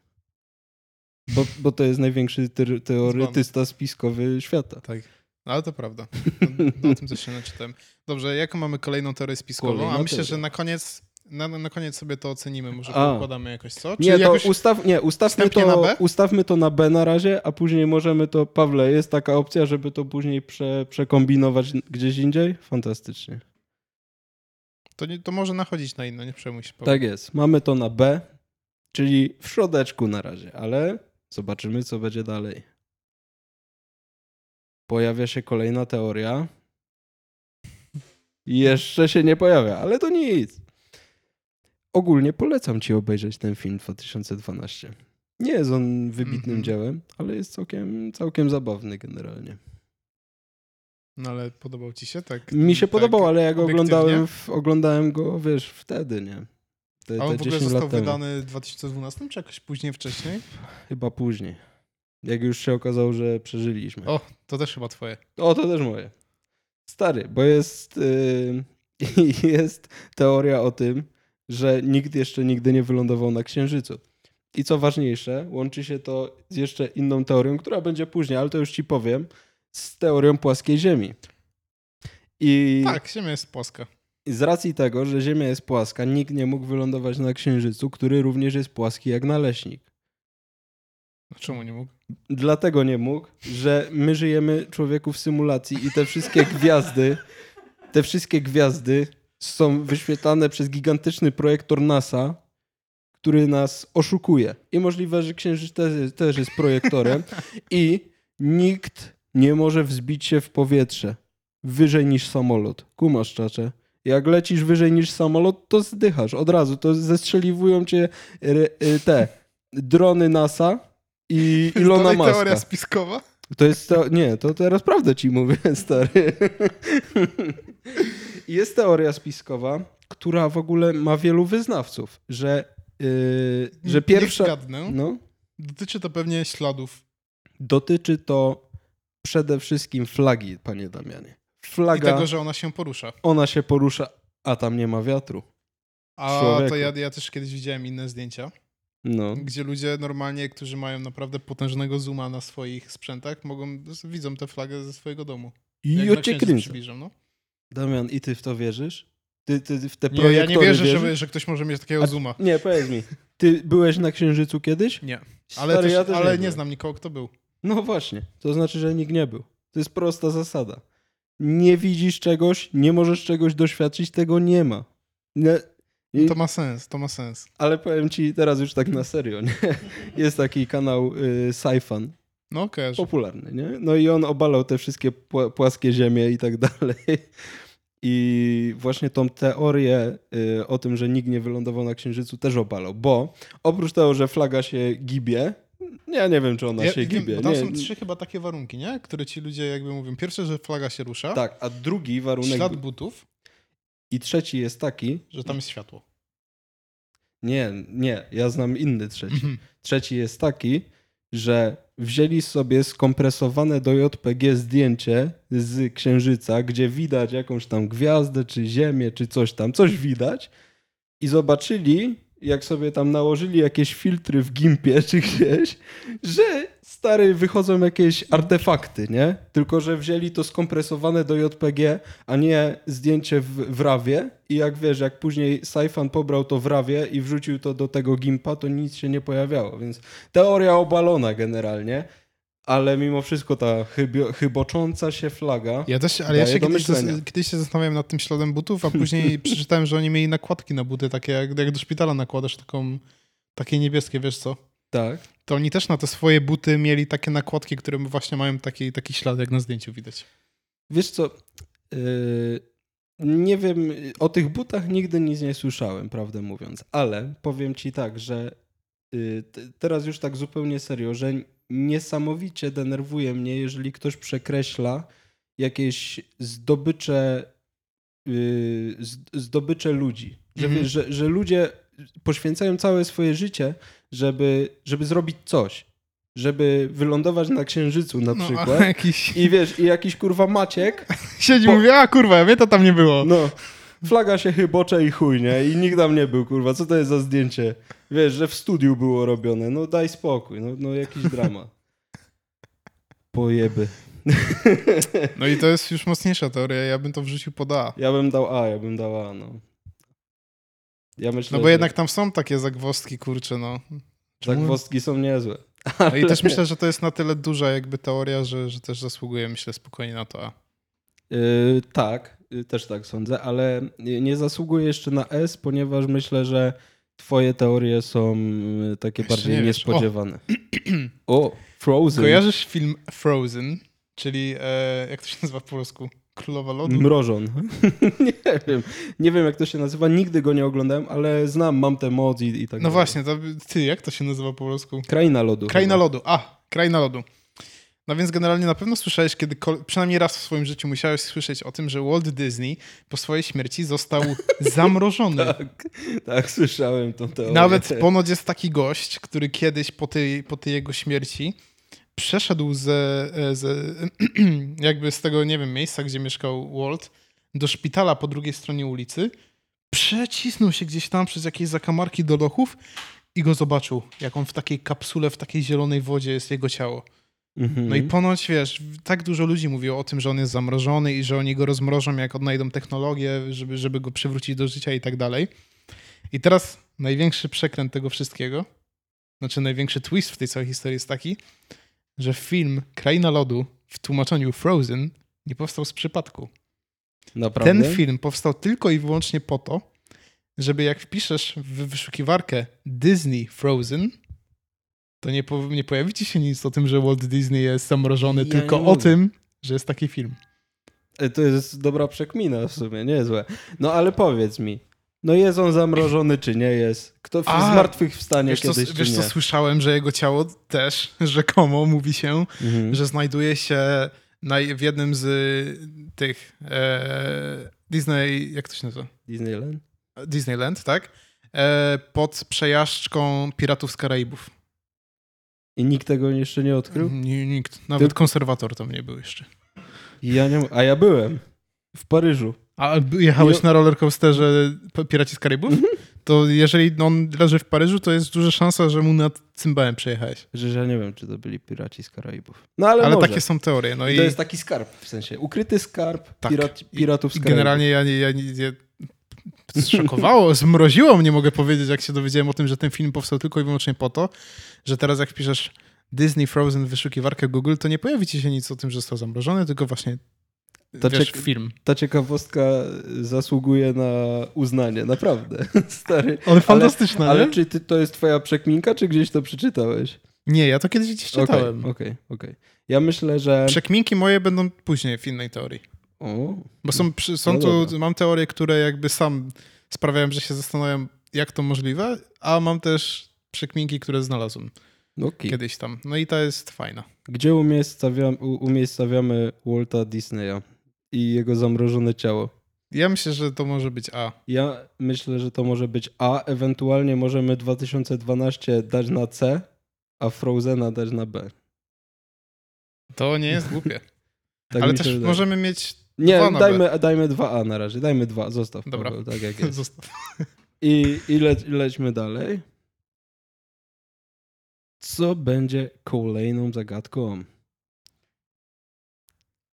Bo, bo to jest największy te teoretysta spiskowy świata. Tak. Ale to prawda. No, no, o tym coś się naczytałem. Dobrze, jaką mamy kolejną teorię spiskową? Kolejna A myślę, teoria. że na koniec, na, na koniec sobie to ocenimy. Może A. poukładamy jakoś, co? Nie, to jakoś... ustaw, nie ustawmy, to, na B? ustawmy to na B na razie, a później możemy to... Pawle, jest taka opcja, żeby to później prze, przekombinować gdzieś indziej? Fantastycznie. To, nie, to może nachodzić na inne, nie przejmuj się. Paweł. Tak jest. Mamy to na B, czyli w środeczku na razie, ale zobaczymy, co będzie dalej. Pojawia się kolejna teoria. Jeszcze się nie pojawia, ale to nic. Ogólnie polecam ci obejrzeć ten film 2012. Nie jest on wybitnym Mhm. dziełem, ale jest całkiem, całkiem zabawny generalnie. No ale podobał ci się? Tak. Mi się tak. podobał, ale ja go oglądałem, oglądałem go, wiesz, wtedy, nie? Te, A on w ogóle 10 został wydany w 2012, czy jakoś później, wcześniej? Chyba później. Jak już się okazało, że przeżyliśmy. O, to też chyba twoje. O, to też moje. Stary, bo jest, yy, jest teoria o tym, że nikt jeszcze nigdy nie wylądował na Księżycu. I co ważniejsze, łączy się to z jeszcze inną teorią, która będzie później, ale to już ci powiem, z teorią płaskiej Ziemi. I Tak, Ziemia jest płaska. Z racji tego, że Ziemia jest płaska, nikt nie mógł wylądować na Księżycu, który również jest płaski jak naleśnik. No, czemu nie mógł? Dlatego nie mógł, że my żyjemy człowieku w symulacji i te wszystkie gwiazdy, te wszystkie gwiazdy są wyświetlane przez gigantyczny projektor NASA, który nas oszukuje. I możliwe, że Księżyc też, też jest projektorem i nikt nie może wzbić się w powietrze wyżej niż samolot. Kumasz, czacze. Jak lecisz wyżej niż samolot, to zdychasz od razu. To zestrzeliwują cię re- y, te drony NASA i To Ilona dalej Maska. teoria spiskowa? To jest to, nie, to teraz prawdę ci mówię, stary. Jest teoria spiskowa, która w ogóle ma wielu wyznawców, że, yy, że Niech pierwsza. zgadnę. No, Dotyczy to pewnie śladów. dotyczy to przede wszystkim flagi, panie Damianie. I Flaga, tego, że ona się porusza. ona się porusza, a tam nie ma wiatru. A Człowieku. to ja, ja też kiedyś widziałem inne zdjęcia, No, gdzie ludzie normalnie, którzy mają naprawdę potężnego zooma na swoich sprzętach, mogą, widzą tę flagę ze swojego domu. i przybliżą, no. Damian, i ty w to wierzysz? Ty, ty w te Nie, ja nie wierzę, że, że ktoś może mieć takiego A- zooma. Nie, powiedz mi. Ty byłeś na Księżycu kiedyś? Nie. Ale, Stary, też, ja też ale nie, byłem. znam nikogo, kto był. No właśnie, to znaczy, że nikt nie był. To jest prosta zasada. Nie widzisz czegoś, nie możesz czegoś doświadczyć, tego nie ma. Nie, i- To ma sens, to ma sens. ale powiem ci teraz już tak na serio, nie? Jest taki kanał y, Saifan, No kojarzę. popularny, nie? No i on obalał te wszystkie pła- płaskie ziemie i tak dalej. I właśnie tą teorię y, o tym, że nikt nie wylądował na Księżycu też obalał, bo oprócz tego, że flaga się gibie, ja nie wiem, czy ona Ja, się gibie. bo tam nie, są trzy chyba takie warunki, nie? Które ci ludzie jakby mówią. Pierwsze, że flaga się rusza. Tak, a drugi warunek Ślad butów, i trzeci jest taki, że tam jest światło. nie, nie, ja znam inny trzeci. Mhm. Trzeci jest taki, że wzięli sobie skompresowane do JPG zdjęcie z Księżyca, gdzie widać jakąś tam gwiazdę, czy ziemię, czy coś tam, coś widać i zobaczyli, jak sobie tam nałożyli jakieś filtry w Gimpie czy gdzieś, że stary wychodzą jakieś artefakty, nie? Tylko, że wzięli to skompresowane do JPG, a nie zdjęcie w, w rawie. I jak wiesz, jak później Saifan pobrał to w rawie i wrzucił to do tego Gimpa, to nic się nie pojawiało, więc teoria obalona generalnie, ale mimo wszystko ta chybio, chybocząca się flaga... Ja też, ale ja się kiedyś, kiedyś się zastanawiałem nad tym śladem butów, a później przeczytałem, że oni mieli nakładki na buty, takie jak, jak do szpitala nakładasz taką, takie niebieskie, wiesz co? Tak. To oni też na te swoje buty mieli takie nakładki, które właśnie mają taki, taki ślad, jak na zdjęciu widać. Wiesz co, yy, nie wiem, o tych butach nigdy nic nie słyszałem, prawdę mówiąc, ale powiem ci tak, że yy, teraz już tak zupełnie serio, że niesamowicie denerwuje mnie, jeżeli ktoś przekreśla jakieś zdobycze yy, zdobycze ludzi. Że, Mhm. że, że ludzie poświęcają całe swoje życie, żeby, żeby zrobić coś. Żeby wylądować na Księżycu na No, przykład. jakiś I wiesz, i jakiś kurwa Maciek, siedzi i Po- mówi, a kurwa, mnie to tam nie było. no, flaga się chybocze i chuj, nie? I nikt tam nie był, kurwa. Co to jest za zdjęcie? Wiesz, że w studiu było robione. No daj spokój, no, no jakiś dramat. Pojeby. No i to jest już mocniejsza teoria, ja bym to wrzucił pod A. Ja bym dał A, ja bym dał A, no. Ja myślę, No bo że jednak tam są takie zagwozdki, kurcze, no. Czemu- zagwozdki są niezłe. No i też myślę, że to jest na tyle duża jakby teoria, że, że też zasługuje, myślę, spokojnie na to A. Yy, tak, yy, też tak sądzę, ale nie nie zasługuje jeszcze na S, ponieważ myślę, że twoje teorie są yy, takie Jeszcze bardziej nie niespodziewane. O, Frozen. Kojarzysz film Frozen, czyli e, jak to się nazywa po polsku? Królowa Lodu? Mrożon. nie wiem. Nie wiem, jak to się nazywa. Nigdy go nie oglądałem, ale znam, mam te moc i, i tak No dalej. właśnie, to, ty, jak to się nazywa po polsku? Kraina lodu. Kraina chyba. Lodu. A, Kraina Lodu. No więc generalnie na pewno słyszałeś kiedy, przynajmniej raz w swoim życiu musiałeś słyszeć o tym, że Walt Disney po swojej śmierci został zamrożony. Tak, tak, słyszałem tą teorię. Nawet ponoć jest taki gość, który kiedyś po tej, po tej jego śmierci przeszedł ze, ze, jakby z tego, nie wiem, miejsca, gdzie mieszkał Walt, do szpitala po drugiej stronie ulicy, przecisnął się gdzieś tam przez jakieś zakamarki do lochów i go zobaczył, jak on w takiej kapsule, w takiej zielonej wodzie jest jego ciało. Mhm. No i ponoć, wiesz, tak dużo ludzi mówiło o tym, że on jest zamrożony i że oni go rozmrożą, jak odnajdą technologię, żeby, żeby go przywrócić do życia i tak dalej. I teraz największy przekręt tego wszystkiego, znaczy największy twist w tej całej historii jest taki, że film Kraina Lodu w tłumaczeniu Frozen nie powstał z przypadku. Naprawdę? Ten film powstał tylko i wyłącznie po to, żeby jak wpiszesz w wyszukiwarkę Disney Frozen, to nie, po, nie pojawi ci się nic o tym, że Walt Disney jest zamrożony, Ja tylko o tym, że jest taki film. E, To jest dobra przekmina w sumie, niezłe. No ale powiedz mi, no jest on zamrożony czy nie jest? Kto w- A, z martwych wstanie Wiesz, co, kiedyś wiesz czy co, słyszałem, że jego ciało też rzekomo mówi się, Mhm. że znajduje się na, w jednym z tych e, Disney, jak to się nazywa? Disneyland? Disneyland, tak? E, pod przejażdżką Piratów z Karaibów. I nikt tego jeszcze nie odkrył? Nie, nikt. Nawet Ty- konserwator tam nie był jeszcze. Ja nie, a ja byłem w Paryżu. A jechałeś Jo- na rollercoasterze Piraci z Karaibów? To jeżeli on leży w Paryżu, to jest duża szansa, że mu nad cymbałem przejechałeś. Że ja nie wiem, czy to byli piraci z Karaibów. No ale, Ale może. takie są teorie. No I i to jest taki skarb, w sensie ukryty skarb Tak. pirat, piratów z i Karaibów. generalnie ja nie... Ja nie, nie zszokowało, zmroziło mnie, mogę powiedzieć, jak się dowiedziałem o tym, że ten film powstał tylko i wyłącznie po to, że teraz jak wpiszesz Disney Frozen w wyszukiwarkę Google, to nie pojawi ci się nic o tym, że został zamrożony, tylko właśnie To wiesz. Ta ciekawostka zasługuje na uznanie, naprawdę. Stary. Ale fantastyczne, Ale nie? czy ty, to jest twoja przekminka, czy gdzieś to przeczytałeś? Nie, ja to kiedyś gdzieś czytałem. Okej, okej, okej. Ja myślę, że... Przekminki moje będą później w innej teorii. O, Bo są, przy- są No tu, dobra. mam teorie, które jakby sam sprawiają, że się zastanawiam, jak to możliwe, a mam też przekminki, które znalazłem okej. kiedyś tam. No i ta jest fajna. Gdzie umiejscawiamy, umiejscawiamy Walta Disneya i jego zamrożone ciało? Ja myślę, że to może być A. Ja myślę, że to może być A, ewentualnie możemy 2012 dać na C, a Frozena dać na B. To nie jest głupie. Tak Ale też wydaje. możemy mieć. Nie, dwa dajmy, dajmy 2A na razie. Dajmy 2, zostaw. Dobra. Paweł, tak jak jest. Zostaw. I, i le, lećmy dalej. Co będzie kolejną zagadką?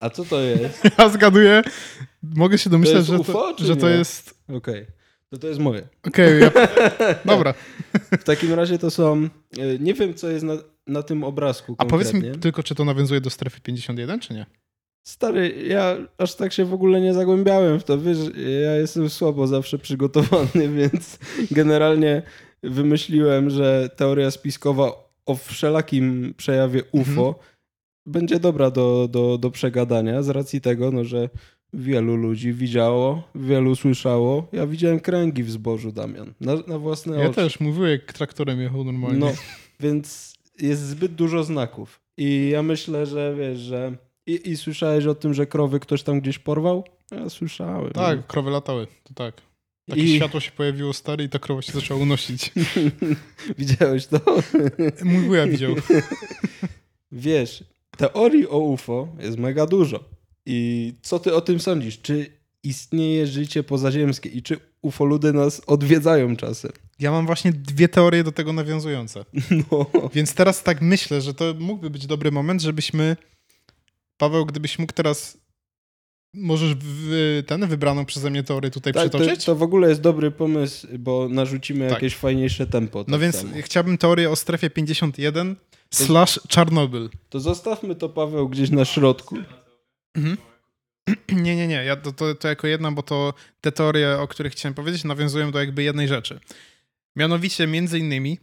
A co to jest? Ja zgaduję. Mogę się domyśleć, jest że, UFO, to, czy że to jest. Okej. To to jest moje. Okej, ja... dobra. W takim razie to są... e, Nie wiem, co jest na, na tym obrazku A powiedz mi tylko, czy to nawiązuje do strefy 51, czy nie? Stary, ja aż tak się w ogóle nie zagłębiałem w to. Wiesz, ja jestem słabo zawsze przygotowany, więc generalnie wymyśliłem, że teoria spiskowa o wszelakim przejawie UFO będzie dobra do, do, do przegadania z racji tego, no, że wielu ludzi widziało, wielu słyszało. Ja widziałem kręgi w zbożu, Damian, na, na własne Ja oczy. też mówiłem, jak traktorem jechał normalnie. No, więc jest zbyt dużo znaków. I ja myślę, że wiesz, że. I, I słyszałeś o tym, że krowy ktoś tam gdzieś porwał? Ja słyszałem. Tak, krowy latały, to tak. Takie I- światło się pojawiło stary i ta krowa się zaczęła unosić. Widziałeś to? Mój wuja widział. Wiesz, teorii o UFO jest mega dużo. I co ty o tym sądzisz? Czy istnieje życie pozaziemskie i czy ufoludy nas odwiedzają czasem? Ja mam właśnie dwie teorie do tego nawiązujące. No. Więc teraz tak myślę, że to mógłby być dobry moment, żebyśmy. Paweł, gdybyś mógł teraz. Możesz w, ten wybraną przeze mnie teorię tutaj Tak, to, przytoczyć? to w ogóle jest dobry pomysł, bo narzucimy Tak. jakieś fajniejsze tempo. no tak więc samo. chciałbym teorię o strefie 51 slash Czarnobyl. To zostawmy to, Paweł, gdzieś na środku. Mhm. Nie, nie, nie. Ja to, to, to jako jedna, bo to te teorie, o których chciałem powiedzieć, nawiązują do jakby jednej rzeczy. Mianowicie, między innymi,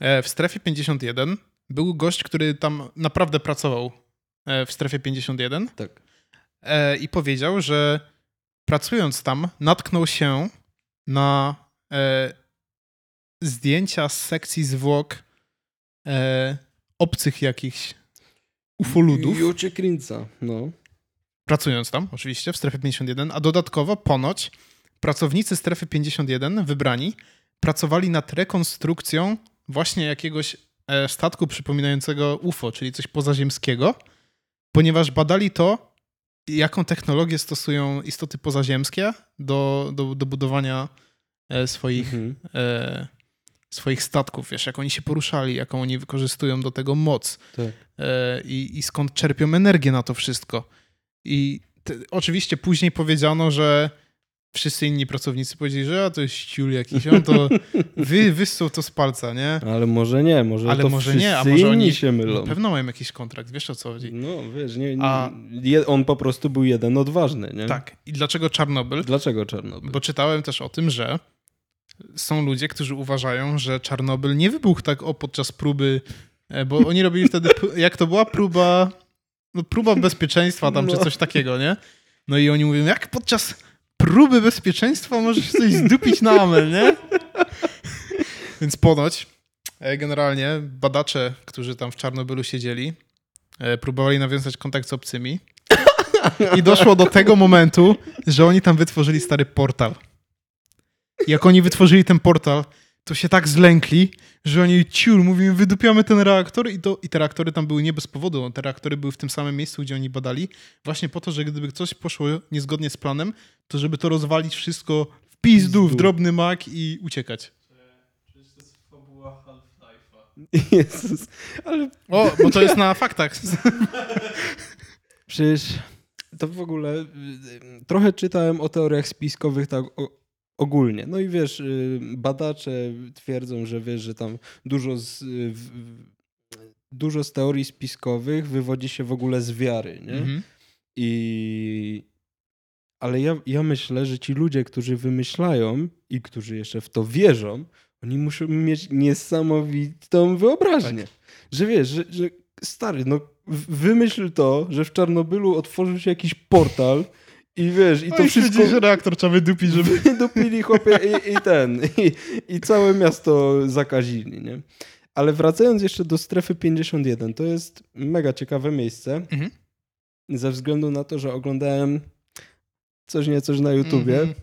e, w strefie 51 był gość, który tam naprawdę pracował w strefie 51 Tak. e, i powiedział, że pracując tam, natknął się na e, zdjęcia z sekcji zwłok e, obcych jakichś ufoludów Jucie Krinca, no. pracując tam, oczywiście, w strefie 51, a dodatkowo ponoć pracownicy strefy 51, wybrani, pracowali nad rekonstrukcją właśnie jakiegoś e, statku przypominającego UFO, czyli coś pozaziemskiego, ponieważ badali to, jaką technologię stosują istoty pozaziemskie do, do, do budowania e, swoich, Mhm. e, swoich statków, wiesz, jak oni się poruszali, jaką oni wykorzystują do tego moc Tak. e, i, i skąd czerpią energię na to wszystko. I te, oczywiście później powiedziano, że wszyscy inni pracownicy powiedzieli, że a to jest ciul jakiś, on to wy, wyssał to z palca, nie? Ale może nie, może Ale to może nie, a może oni się mylą. Na pewno mają jakiś kontrakt, wiesz o co chodzi. No, wiesz, nie, nie, A- on po prostu był jeden odważny, nie? Tak. I dlaczego Czarnobyl? Dlaczego Czarnobyl? Bo czytałem też o tym, że są ludzie, którzy uważają, że Czarnobyl nie wybuchł tak o podczas próby, e, bo oni robili wtedy, jak to była próba, no próba bezpieczeństwa tam, czy No. coś takiego, nie? No i oni mówią, jak podczas próby bezpieczeństwa możesz coś zdupić na amel, nie? Więc ponoć, e, generalnie badacze, którzy tam w Czarnobylu siedzieli, e, próbowali nawiązać kontakt z obcymi i doszło do tego momentu, że oni tam wytworzyli stary portal. Jak oni wytworzyli ten portal, to się tak zlękli, że oni ciul, mówimy, wydupiamy ten reaktor i, to, i te reaktory tam były nie bez powodu. Te reaktory były w tym samym miejscu, gdzie oni badali, właśnie po to, że gdyby coś poszło niezgodnie z planem, to żeby to rozwalić wszystko w pizdu, w drobny mak i uciekać. Przecież to jest fabuła Half-Life'a. Jezus, ale O, bo to jest na faktach. przecież to w ogóle y, trochę czytałem o teoriach spiskowych tak o, ogólnie. No i wiesz, y, badacze twierdzą, że wiesz, że tam dużo z, y, w, dużo z teorii spiskowych wywodzi się w ogóle z wiary, nie? Mhm. I... Ale ja, ja myślę, że ci ludzie, którzy wymyślają i którzy jeszcze w to wierzą, oni muszą mieć niesamowitą wyobraźnię. Że wiesz, że, że stary, no wymyśl to, że w Czarnobylu otworzył się jakiś portal i wiesz, i No to i wszystko... że reaktor trzeba wydupić, żeby... Wydupili chłopie i, i ten, i, i całe miasto zakazili, nie? Ale wracając jeszcze do strefy 51, to jest mega ciekawe miejsce. Mhm. Ze względu na to, że oglądałem coś niecoś na YouTubie Mhm.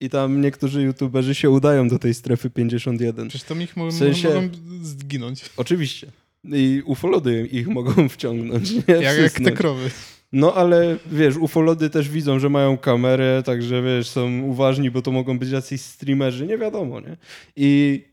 i tam niektórzy YouTuberzy się udają do tej strefy 51. Przecież tam ich mogą, W sensie- mogą zginąć. Oczywiście. I ufolody ich mogą wciągnąć. Nie? Jak, jak te krowy. No ale wiesz, ufolody też widzą, że mają kamerę, także wiesz, są uważni, bo to mogą być jacyś streamerzy, nie wiadomo, nie? I,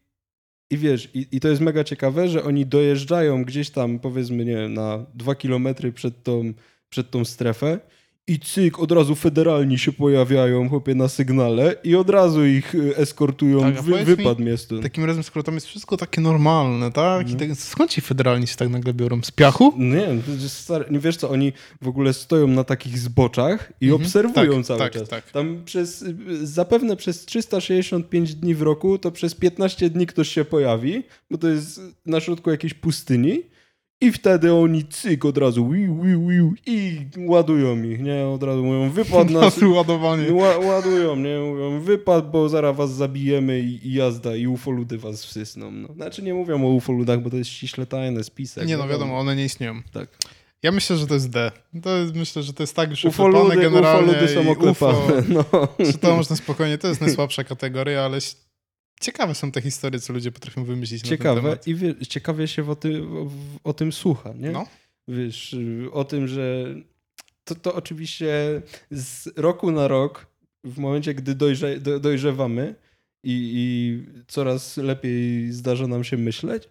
i wiesz, i, i to jest mega ciekawe, że oni dojeżdżają gdzieś tam, powiedzmy, nie na dwa kilometry przed tą, przed tą strefę i cyk, od razu federalni się pojawiają, chłopie, na sygnale i od razu ich y, eskortują, Tak, wy, wypad mnie stąd. Takim razem, skoro tam jest wszystko takie normalne, tak? No. tak skąd ci federalni się tak nagle biorą? Z piachu? Nie, stary, nie wiesz co, oni w ogóle stoją na takich zboczach i Mhm. obserwują Tak, cały tak, czas. tak. Tam przez, y, zapewne przez 365 dni w roku, to przez 15 dni ktoś się pojawi, bo to jest na środku jakiejś pustyni i wtedy oni cyk od razu wiu, wiu, wiu, i ładują ich, nie? Od razu mówią, wypad Na nas, ładowanie. Ła, ładują, nie? Mówią, wypad, bo zaraz was zabijemy i, i jazda, i ufoludy was wsysną. No. Znaczy nie mówią o ufoludach, bo to jest ściśle tajne spisek. Nie no, wiadomo, one nie istnieją. Tak. Ja myślę, że to jest D. To jest, myślę, że to jest tak już Ufoludy, oklepane generalnie. ufoludy są oklepane. UFO, No. że to można spokojnie, to jest najsłabsza kategoria, ale ciekawe są te historie, co ludzie potrafią wymyślić na ten Ciekawe temat. i wie, ciekawie się o tym, o, o tym słucha, nie? No. Wiesz, o tym, że to, to oczywiście z roku na rok, w momencie, gdy dojrze, do, dojrzewamy i, i coraz lepiej zdarza nam się myśleć,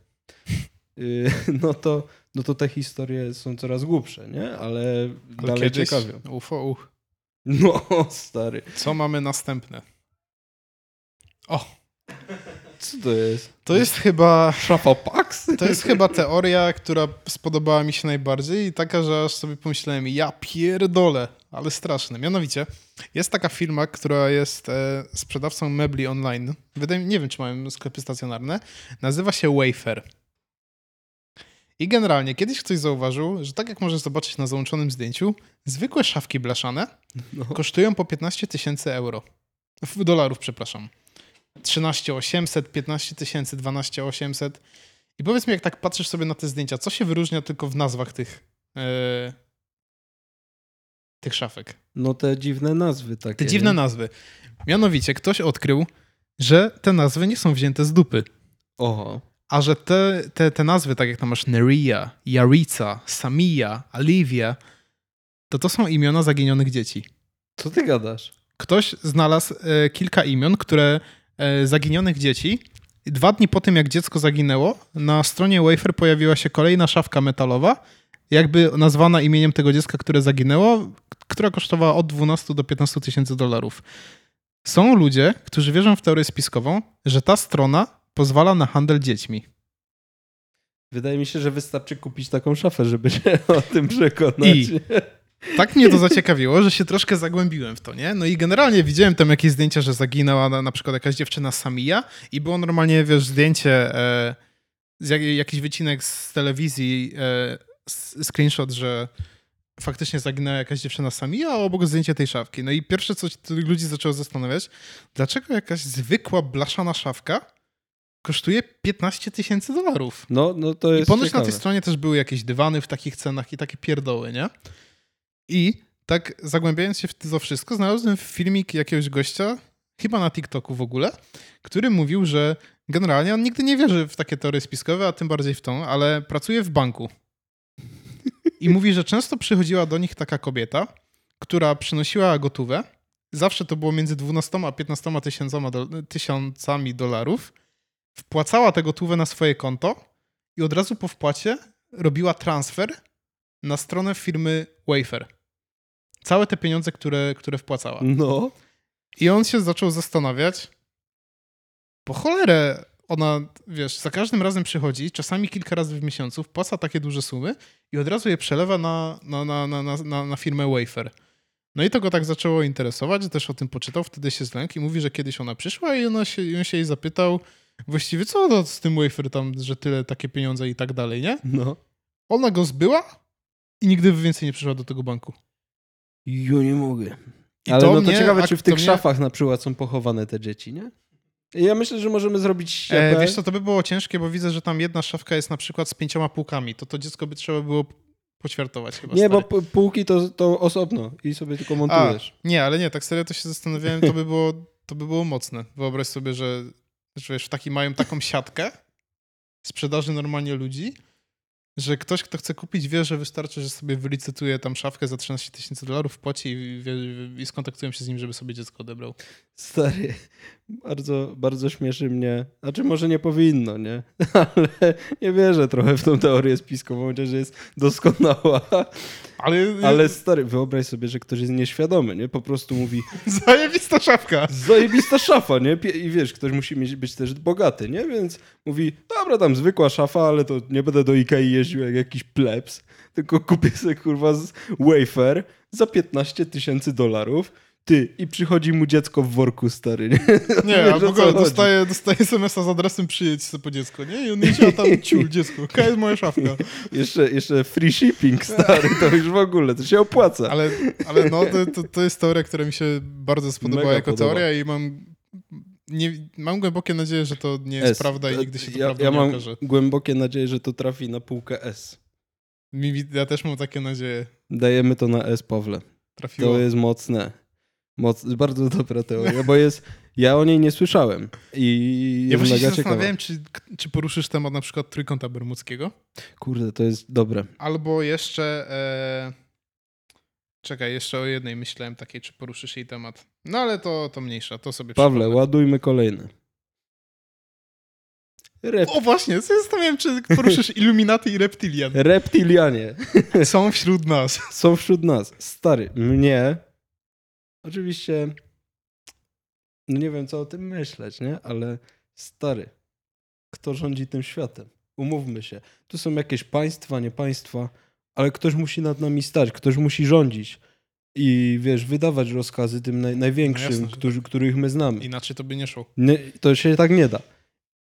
y, no to, no to te historie są coraz głupsze, nie? Ale, Ale dalej kiedyś, ciekawią. UFO, uch. No, stary. Co mamy następne? O, Co to jest? to jest chyba Szafa Pax? To jest chyba teoria, która spodobała mi się najbardziej i taka, że aż sobie pomyślałem, ja pierdolę, ale straszne. Mianowicie, jest taka firma, która jest e, sprzedawcą mebli online. Wydaje nie wiem, czy mają sklepy stacjonarne. Nazywa się Wayfair. I generalnie kiedyś ktoś zauważył, że tak jak możesz zobaczyć na załączonym zdjęciu, zwykłe szafki blaszane No. kosztują po 15 tysięcy euro. W dolarów, przepraszam. 13 800, 15 tysięcy, 12 800. I powiedz mi, jak tak patrzysz sobie na te zdjęcia, co się wyróżnia tylko w nazwach tych, e, tych szafek? no te dziwne nazwy takie. Te dziwne nie? nazwy. Mianowicie ktoś odkrył, że te nazwy nie są wzięte z dupy. Oho. A że te, te, te nazwy, tak jak tam masz Neria, Jarica, Samia, Olivia, to to są imiona zaginionych dzieci. Co ty gadasz? ktoś znalazł e, kilka imion, które zaginionych dzieci. Dwa dni po tym, jak dziecko zaginęło, na stronie Wafer pojawiła się kolejna szafka metalowa, jakby nazwana imieniem tego dziecka, które zaginęło, która kosztowała od 12 do 15 tysięcy dolarów. Są ludzie, którzy wierzą w teorię spiskową, że ta strona pozwala na handel dziećmi. Wydaje mi się, że wystarczy kupić taką szafę, żeby się o tym przekonać. I- Tak mnie to zaciekawiło, że się troszkę zagłębiłem w to, nie? No i generalnie widziałem tam jakieś zdjęcia, że zaginęła na, na przykład jakaś dziewczyna Samia i było normalnie, wiesz, zdjęcie, e, jak, jakiś wycinek z telewizji, e, screenshot, że faktycznie zaginęła jakaś dziewczyna Samia, a obok zdjęcie tej szafki. No i pierwsze, co ludzi zaczęło zastanawiać, dlaczego jakaś zwykła blaszana szafka kosztuje 15 tysięcy dolarów? No, no to I jest ponoć ciekawe. na tej stronie też były jakieś dywany w takich cenach i takie pierdoły, nie? I tak zagłębiając się w to wszystko, znalazłem filmik jakiegoś gościa, chyba na TikToku w ogóle, który mówił, że generalnie on nigdy nie wierzy w takie teorie spiskowe, a tym bardziej w tą, ale pracuje w banku. I mówi, że często przychodziła do nich taka kobieta, która przynosiła gotówę. Zawsze to było między 12 a 15 tysiącama do, tysiącami dolarów. Wpłacała tę gotówę na swoje konto i od razu po wpłacie robiła transfer na stronę firmy Wayfair. Całe te pieniądze, które, które wpłacała. No. I on się zaczął zastanawiać, po cholerę ona, wiesz, za każdym razem przychodzi, czasami kilka razy w miesiącu, wpłaca takie duże sumy i od razu je przelewa na, na, na, na, na, na, firmę Wayfair. No i to go tak zaczęło interesować, też o tym poczytał, wtedy się zlękł i mówi, że kiedyś ona przyszła i ona się, on się jej zapytał, właściwie co to z tym Wayfair tam, że tyle takie pieniądze i tak dalej, nie? No. Ona go zbyła i nigdy więcej nie przyszła do tego banku. Ja nie mogę. I Ale no to mnie- ciekawe, a czy w to tych mnie- szafach na przykład są pochowane te dzieci, nie? Ja myślę, że możemy zrobić E, wiesz co, to by było ciężkie, bo widzę, że tam jedna szafka jest na przykład z pięcioma półkami. To to dziecko by trzeba było poćwiartować chyba. nie, bo stary. p- półki to, to osobno i sobie tylko montujesz. Nie, ale nie, tak serio to się zastanawiałem, to by było, to by było mocne. Wyobraź sobie, że, że wiesz, taki, mają taką siatkę sprzedaży normalnie ludzi, że ktoś, kto chce kupić, wie, że wystarczy, że sobie wylicytuje tam szafkę za 13 tysięcy dolarów, płaci i, wie, i skontaktują się z nim, żeby sobie dziecko odebrał. Stary, bardzo, bardzo śmieszy mnie. Znaczy, może nie powinno, nie? Ale nie wierzę trochę w tą teorię spiskową, chociaż jest doskonała. Ale, Ale stary, wyobraź sobie, że ktoś jest nieświadomy, nie? Po prostu mówi, zajebista szafka! zajebista szafa, nie? I wiesz, ktoś musi mieć, być też bogaty, nie? Więc mówi, dobra, tam zwykła szafa, ale to nie będę do Ikei jeździł jak jakiś plebs, tylko kupię sobie, kurwa, z wafer za 15 tysięcy dolarów. Ty, i przychodzi mu dziecko w worku, stary, nie? Nie, Wiesz, a w ogóle dostaje, dostaje SMS-a z adresem przyjedź sobie po dziecko, nie? I on idzie, a tam ciul dziecko. Jaka jest moja szafka? Jeszcze, jeszcze free shipping, stary, to już w ogóle, to się opłaca. Ale, ale no, to, to, to jest teoria, która mi się bardzo spodobała Mega jako podoba. teoria i mam, nie, mam głębokie nadzieję, że to nie jest S. prawda i nigdy się to ja, prawda ja nie mam okaże. głębokie nadzieję, że to trafi na półkę S. Mi- Ja też mam takie nadzieje. Dajemy to na S, Pawle. Trafiło. To jest mocne. Moc, bardzo dobra teoria, bo jest. Ja o niej nie słyszałem. I Ja właśnie się zastanawiałem, czy, czy poruszysz temat na przykład trójkąta bermudzkiego, Kurde, to jest dobre. albo jeszcze... E... Czekaj, jeszcze o jednej myślałem takiej, czy poruszysz jej temat. No ale to, to mniejsza, to sobie Pawle, przypomnę. ładujmy kolejny. Rep O właśnie, zastanawiałem, czy poruszysz Illuminati i Reptilian. reptilianie Są wśród nas. są wśród nas. Stary, mnie. Oczywiście. No nie wiem, co o tym myśleć, nie? Ale stary, kto rządzi tym światem? Umówmy się. Tu są jakieś państwa, nie państwa, ale ktoś musi nad nami stać, ktoś musi rządzić. I wiesz, wydawać rozkazy tym naj, największym, No jasne, którzy, których my znamy. Inaczej to by nie szło. Nie, to się tak nie da.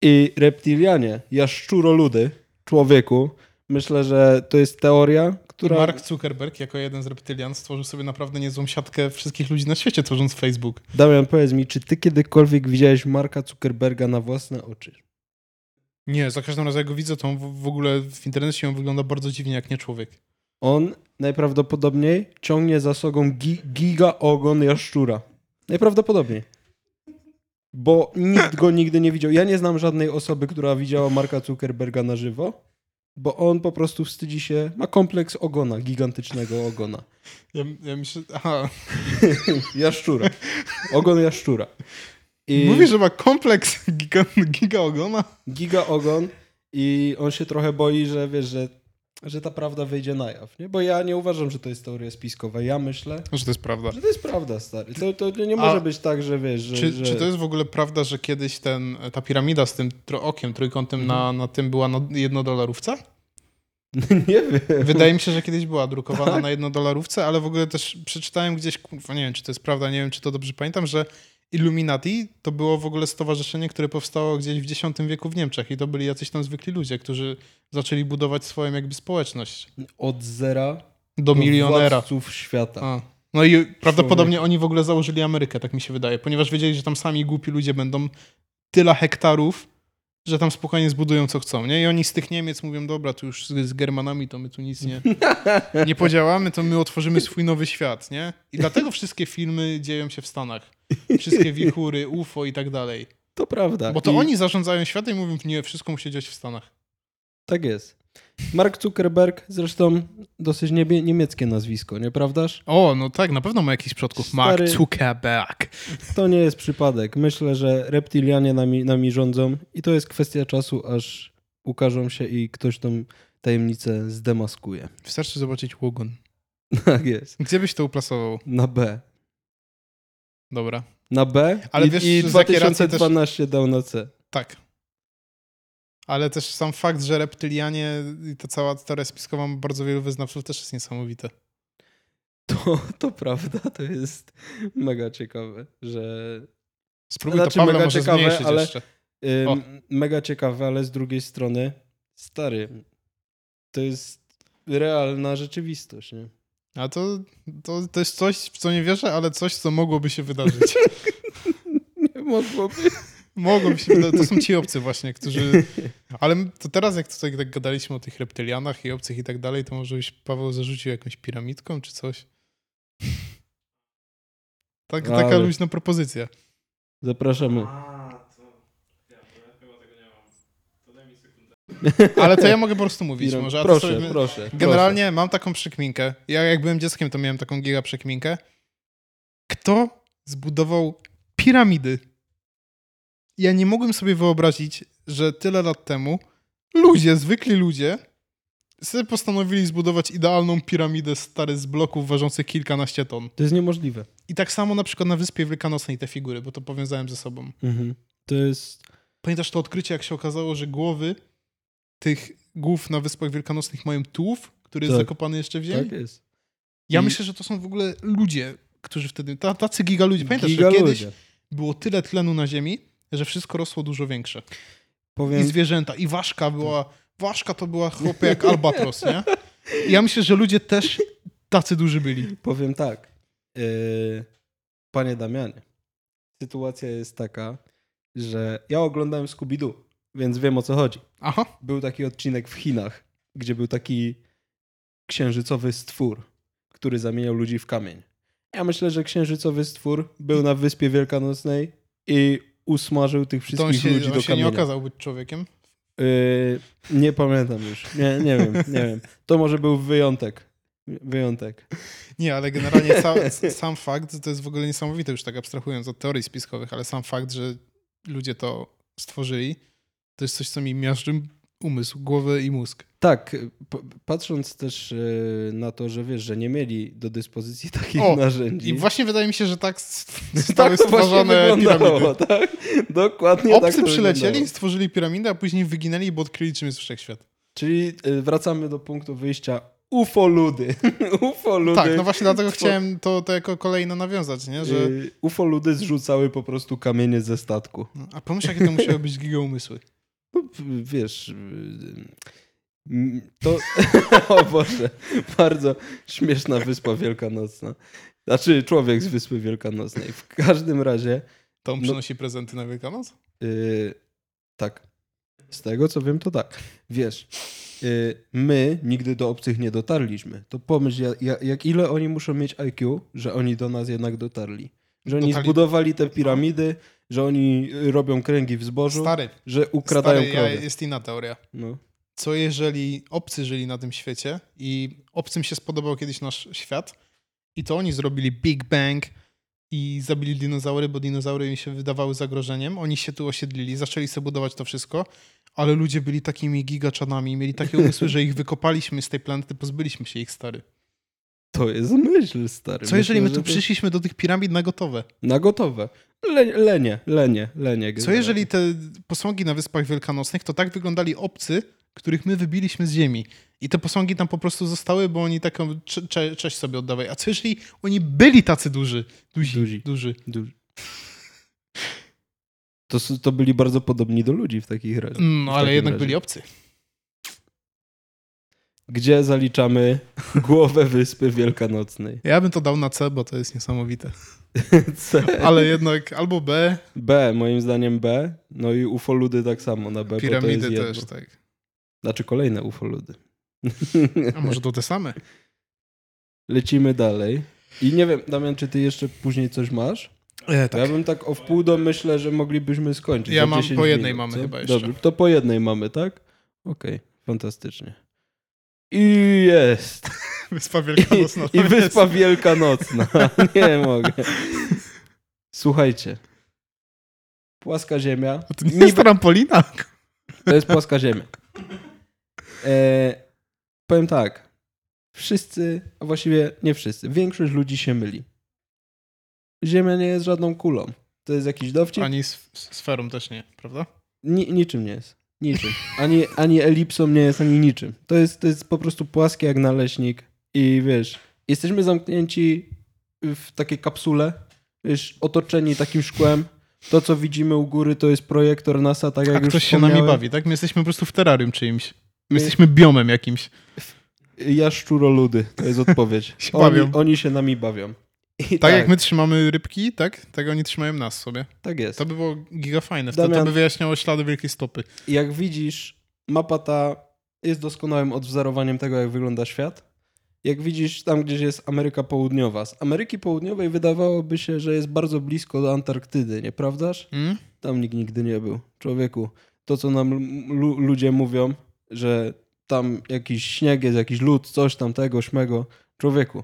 I reptilianie, jaszczuroludy, człowieku, myślę, że to jest teoria, która... Mark Zuckerberg jako jeden z reptylian stworzył sobie naprawdę niezłą siatkę wszystkich ludzi na świecie, tworząc Facebook. Damian, powiedz mi, czy ty kiedykolwiek widziałeś Marka Zuckerberga na własne oczy? Nie, za każdym razem jak go widzę, to on w, w ogóle w internecie on wygląda bardzo dziwnie, jak nie człowiek. On najprawdopodobniej ciągnie za sobą gi giga ogon jaszczura. Najprawdopodobniej. Bo nikt go nigdy nie widział. Ja nie znam żadnej osoby, która widziała Marka Zuckerberga na żywo, bo on po prostu wstydzi się, ma kompleks ogona, gigantycznego ogona. Ja, ja myślę, aha, Jaszczura. Ogon jaszczura. I mówi, że ma kompleks giga, giga ogona. giga ogon i on się trochę boi, że wiesz, że, że ta prawda wyjdzie na jaw, nie? Bo ja nie uważam, że to jest teoria spiskowa. Ja myślę, Że to jest prawda. że to jest prawda, stary. To, to nie A może być tak, że wiesz, że... Czy, że... czy to jest w ogóle prawda, że kiedyś ten, ta piramida z tym okiem trójkątem Mhm. na, na tym była na jednodolarówce? nie wiem. Wydaje mi się, że kiedyś była drukowana Tak? na jednodolarówce, ale w ogóle też przeczytałem gdzieś, kurwa, nie wiem, czy to jest prawda, nie wiem, czy to dobrze pamiętam, że Illuminati to było w ogóle stowarzyszenie, które powstało gdzieś w X wieku w Niemczech i to byli jacyś tam zwykli ludzie, którzy zaczęli budować swoją jakby społeczność Od zera do milionera. władców świata. A. No i prawdopodobnie oni w ogóle założyli Amerykę, tak mi się wydaje, ponieważ wiedzieli, że tam sami głupi ludzie będą tyle hektarów, że tam spokojnie zbudują co chcą, nie? I oni z tych Niemiec mówią, dobra, tu już z, z Germanami to my tu nic nie, nie podziałamy, to my otworzymy swój nowy świat, nie? I dlatego wszystkie filmy dzieją się w Stanach. Wszystkie wichury, UFO i tak dalej. To prawda. Bo to I oni zarządzają światem i mówią, nie, wszystko musi dziać w Stanach. Tak jest. Mark Zuckerberg, zresztą dosyć niebie, niemieckie nazwisko, nieprawdaż? O, no tak, na pewno ma jakichś przodków. Mark Stary- Zuckerberg. To nie jest przypadek. Myślę, że reptilianie nami, nami rządzą i to jest kwestia czasu, aż ukażą się i ktoś tą tajemnicę zdemaskuje. Wystarczy zobaczyć łogon. Tak jest. Gdzie byś to uplasował? Na B. Dobra. Na B Ale i, wiesz, i z jakiej racji 2012 dał na C. Tak. Ale też sam fakt, że reptylianie i ta cała teoria spiskowa ma bardzo wielu wyznawców też jest niesamowite. To, to prawda, to jest mega ciekawe, że Spróbuj Znaczy, to Pawle mega ciekawe, ale-. Ym, mega ciekawe, ale z drugiej strony, stary, to jest realna rzeczywistość, nie? A to, to, to jest coś, w co nie wierzę, ale coś, co mogłoby się wydarzyć. Nie mogłoby. mogłoby się wydarzyć. To są ci obcy właśnie, którzy... Ale to teraz, jak tutaj tak gadaliśmy o tych reptylianach i obcych i tak dalej, to może byś Paweł zarzucił jakąś piramidką czy coś? Tak, taka Ale- luźna propozycja. Zapraszamy. A, to... Ja, to ja chyba tego nie mam. To daj mi sekundę. Ale to ja mogę po prostu mówić. Może, a proszę, sobie- proszę. Generalnie mam taką przekminkę. Ja jak byłem dzieckiem, to miałem taką giga przekminkę. Kto zbudował piramidy? Ja nie mogłem sobie wyobrazić, że tyle lat temu ludzie, zwykli ludzie, sobie postanowili zbudować idealną piramidę stary z bloków ważących kilkanaście ton. To jest niemożliwe. I tak samo na przykład na Wyspie Wielkanocnej te figury, bo to powiązałem ze sobą. Mhm. To jest... Pamiętasz to odkrycie, jak się okazało, że głowy tych głów na Wyspach Wielkanocnych mają tułów, który jest Tak. zakopany jeszcze w ziemi? Tak jest. Ja I- myślę, że to są w ogóle ludzie, którzy wtedy, ta, tacy giga ludzie. Pamiętasz, Giga że kiedyś ludzie. było tyle tlenu na ziemi, że wszystko rosło dużo większe. I Powiem, zwierzęta, i ważka była, ważka to była chłopie jak albatros, nie? I ja myślę, że ludzie też tacy duży byli. powiem tak. Yy, panie Damianie, sytuacja jest taka, że ja oglądałem Scooby-Doo, więc wiem o co chodzi. Aha, Był taki odcinek w Chinach, gdzie był taki księżycowy stwór, który zamieniał ludzi w kamień. Ja myślę, że księżycowy stwór był na Wyspie Wielkanocnej i usmażył tych on wszystkich się, ludzi on do się nie kamienia. okazał być człowiekiem? Yy, nie pamiętam już. Nie, nie wiem, nie wiem. To może był wyjątek. Wyjątek. Nie, ale generalnie ca, sam fakt, to jest w ogóle niesamowite, już tak abstrahując od teorii spiskowych, ale sam fakt, że ludzie to stworzyli, to jest coś, co mi miażdży umysł, głowę i mózg. Tak, patrząc też yy, na to, że wiesz, że nie mieli do dyspozycji takich O, narzędzi. I właśnie wydaje mi się, że tak st- zostały tak stworzone piramidy. tak? Dokładnie tak Obcy to przylecieli, wyglądało. stworzyli piramidę, a później wyginęli, bo odkryli, czym jest wszechświat. Czyli y, wracamy do punktu wyjścia ufoludy. ufoludy. Tak, no właśnie dlatego chciałem to, to jako kolejne nawiązać, nie? Że, Y, ufoludy zrzucały po prostu kamienie ze statku. no, a pomyśl, jakie to musiały być gigaumysły. No, wiesz, mm, to... o Boże, bardzo śmieszna Wyspa Wielkanocna. Znaczy, człowiek z Wyspy Wielkanocnej. W każdym razie, To on No- przynosi prezenty na Wielkanoc? y, tak, z tego co wiem, to tak. Wiesz, y, my nigdy do obcych nie dotarliśmy. To pomyśl, ja- ja- jak ile oni muszą mieć IQ, że oni do nas jednak dotarli. Że oni Dotarli- zbudowali te piramidy, że oni robią kręgi w zbożu, Stary, że ukradają stary ja, krowy. jest inna teoria. No. Co jeżeli obcy żyli na tym świecie i obcym się spodobał kiedyś nasz świat i to oni zrobili Big Bang i zabili dinozaury, bo dinozaury im się wydawały zagrożeniem. Oni się tu osiedlili, zaczęli sobie budować to wszystko, ale ludzie byli takimi gigaczanami, mieli takie umysły, że ich wykopaliśmy z tej planety, pozbyliśmy się ich, stary. To jest myśl, stary. Co jeżeli my tu to- przyszliśmy do tych piramid na gotowe? Na gotowe. Le, lenie, lenie, lenie. Co jeżeli te posągi na Wyspach Wielkanocnych to tak wyglądali obcy, których my wybiliśmy z ziemi i te posągi tam po prostu zostały, bo oni taką cze, cze, cześć sobie oddawali. A co jeżeli oni byli tacy duży, duzi, Duzi. duży? Duży. To, to byli bardzo podobni do ludzi w takich razie. No ale jednak razie. byli obcy. Gdzie zaliczamy głowę wyspy wielkanocnej? Ja bym to dał na C, bo to jest niesamowite. C. Ale jednak albo B, B, moim zdaniem B. No i ufoludy tak samo na B, bo to piramidy jedno. też, tak. Znaczy kolejne ufoludy. A może to te same? Lecimy dalej. I nie wiem, Damian, czy ty jeszcze później coś masz? E, Ja bym tak o wpół do myślę, że moglibyśmy skończyć. Ja mam 10 po jednej minut, mamy co? chyba jeszcze. Dobrze, to po jednej mamy, tak? Okej, fantastycznie. I jest. Wyspa Wielkanocna. I Wyspa Wielkanocna. Nie mogę. Słuchajcie. Płaska ziemia. A to nie jest trampolina? To jest płaska ziemia. E, powiem tak. Wszyscy, a właściwie nie wszyscy, większość ludzi się myli. Ziemia nie jest żadną kulą. To jest jakiś dowcip? Ani sferą też nie, prawda? Ni, niczym nie jest. Niczym. Ani, ani elipsą nie jest, ani niczym. To jest, to jest po prostu płaskie jak naleśnik. I wiesz, jesteśmy zamknięci w takiej kapsule, wiesz, otoczeni takim szkłem. To, co widzimy u góry, to jest projektor NASA, tak jak A już ktoś się nami bawi, tak? My jesteśmy po prostu w terrarium czyimś. My My- jesteśmy biomem jakimś. Ja szczuroludy, to jest odpowiedź. Się Oni, oni się nami bawią. I Tak, jak my trzymamy rybki, tak? Tak oni trzymają nas sobie. Tak jest. To by było giga fajne. Wtedy to by wyjaśniało ślady wielkiej stopy. Jak widzisz, mapa ta jest doskonałym odwzorowaniem tego, jak wygląda świat. Jak widzisz, tam gdzieś jest Ameryka Południowa. Z Ameryki Południowej wydawałoby się, że jest bardzo blisko do Antarktydy, nieprawdaż? Mm? Tam nikt nigdy nie był. Człowieku, to co nam lu- ludzie mówią, że tam jakiś śnieg jest, jakiś lód, coś tam tego, śmego. Człowieku,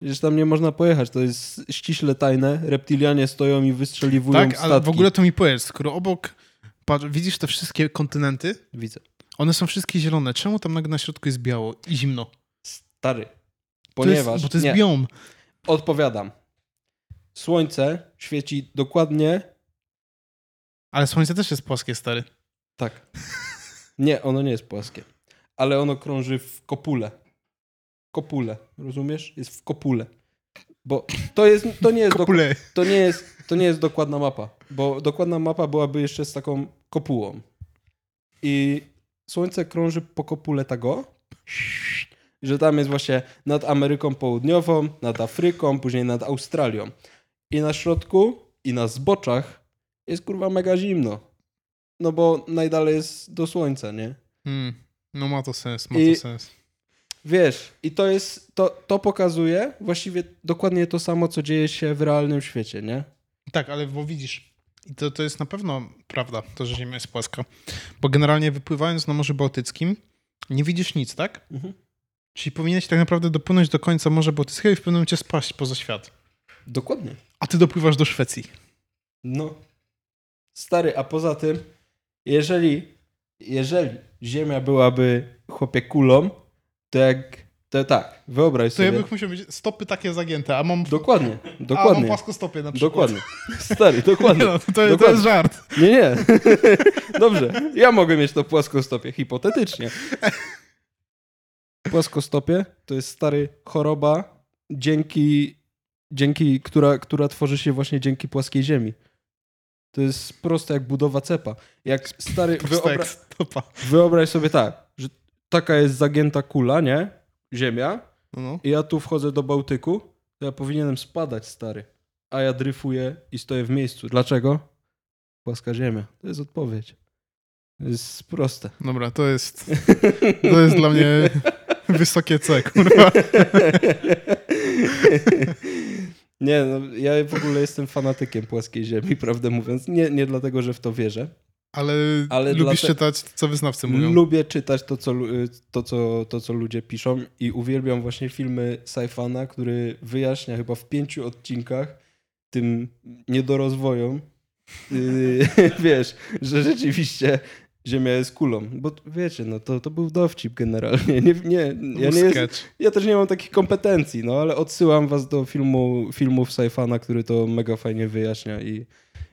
przecież tam nie można pojechać, to jest ściśle tajne. Reptilianie stoją i wystrzeliwują Tak, statki. ale w ogóle to mi powiedz, skoro obok, patrz, widzisz te wszystkie kontynenty, Widzę. one są wszystkie zielone. Czemu tam nagle na środku jest biało i zimno? Stary. To Ponieważ... jest, bo to jest nie. biom. Odpowiadam. Słońce świeci dokładnie Ale słońce też jest płaskie, stary. tak. Nie, ono nie jest płaskie. Ale ono krąży w kopule. Kopule, rozumiesz? Jest w kopule. Bo to jest, to nie jest, Kopule. to nie jest, to nie jest dokładna mapa. Bo dokładna mapa byłaby jeszcze z taką kopułą. I słońce krąży po kopule tego, że tam jest właśnie nad Ameryką Południową, nad Afryką, później nad Australią. I na środku i na zboczach jest kurwa mega zimno. No bo najdalej jest do słońca, nie? Hmm. No ma to sens, ma I- to sens. Wiesz, i to jest, to, to pokazuje właściwie dokładnie to samo, co dzieje się w realnym świecie, nie? Tak, ale bo widzisz, i to, to jest na pewno prawda, to, że Ziemia jest płaska. Bo generalnie wypływając na Morzu Bałtyckim, nie widzisz nic, tak? Mhm. Czyli powinieneś tak naprawdę dopłynąć do końca Morza Bałtyckiego i w pewnym momencie spaść poza świat. Dokładnie. A ty dopływasz do Szwecji. No. Stary, a poza tym, jeżeli, jeżeli Ziemia byłaby chłopie kulą, to jak, to tak, wyobraź To sobie. ja bych musiał mieć stopy takie zagięte, a mam, Dokładnie, a mam dokładnie. płaskostopie na przykład. Dokładnie. Stary, dokładnie. Nie no, to, to Dokładnie. jest żart. Nie, nie. Dobrze. Ja mogę mieć to płaskostopie, hipotetycznie. Płaskostopie to jest stary choroba, dzięki, dzięki która, która tworzy się właśnie dzięki płaskiej ziemi. To jest proste jak budowa cepa. Jak stary, wyobra- wyobraź sobie tak, że taka jest zagięta kula, nie? Ziemia. No, no. I ja tu wchodzę do Bałtyku, to ja powinienem spadać, stary. A ja dryfuję i stoję w miejscu. Dlaczego? Płaska ziemia. To jest odpowiedź. To jest proste. Dobra, to jest, to jest dla mnie wysokie C, kurwa. Nie, no, ja w ogóle jestem fanatykiem płaskiej ziemi, prawdę mówiąc. Nie, nie dlatego, że w to wierzę. Ale, Ale lubisz dlate- czytać, co wyznawcy mówią. Lubię czytać to co, to, co, to, co ludzie piszą i uwielbiam właśnie filmy Saifana, który wyjaśnia chyba w pięciu odcinkach tym niedorozwojom, yy, wiesz, że rzeczywiście Ziemia jest kulą. Bo wiecie, no to, to był dowcip generalnie. Nie, nie, ja, nie jest, ja też nie mam takich kompetencji, no ale odsyłam was do filmu, filmów Saifana, który to mega fajnie wyjaśnia i,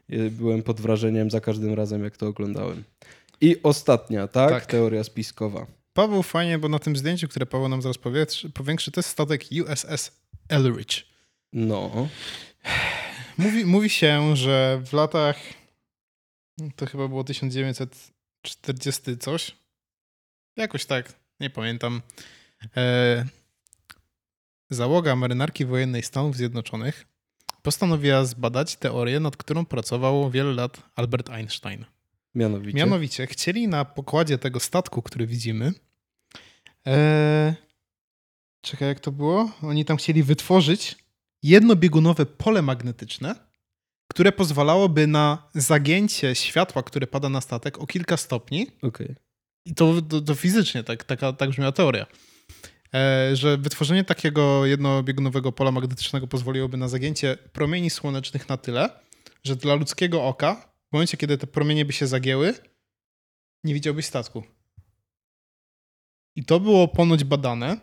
i byłem pod wrażeniem za każdym razem, jak to oglądałem. I ostatnia, tak? Tak. Teoria spiskowa. Paweł fajnie, bo na tym zdjęciu, które Paweł nam zaraz powiększy, to jest statek USS Elridge. No. Mówi, mówi się, że w latach, to chyba było 1940 coś, jakoś tak, nie pamiętam, e, załoga marynarki wojennej Stanów Zjednoczonych postanowiła zbadać teorię, nad którą pracował wiele lat Albert Einstein. Mianowicie. Mianowicie chcieli na pokładzie tego statku, który widzimy. E, czekaj, jak to było? Oni tam chcieli wytworzyć jednobiegunowe pole magnetyczne, które pozwalałoby na zagięcie światła, które pada na statek o kilka stopni. Okej. I to, to, to fizycznie, tak, taka, tak brzmiała teoria. E, że wytworzenie takiego jednobiegunowego pola magnetycznego pozwoliłoby na zagięcie promieni słonecznych na tyle, że dla ludzkiego oka, w momencie, kiedy te promienie by się zagięły, nie widziałbyś statku. I to było ponoć badane.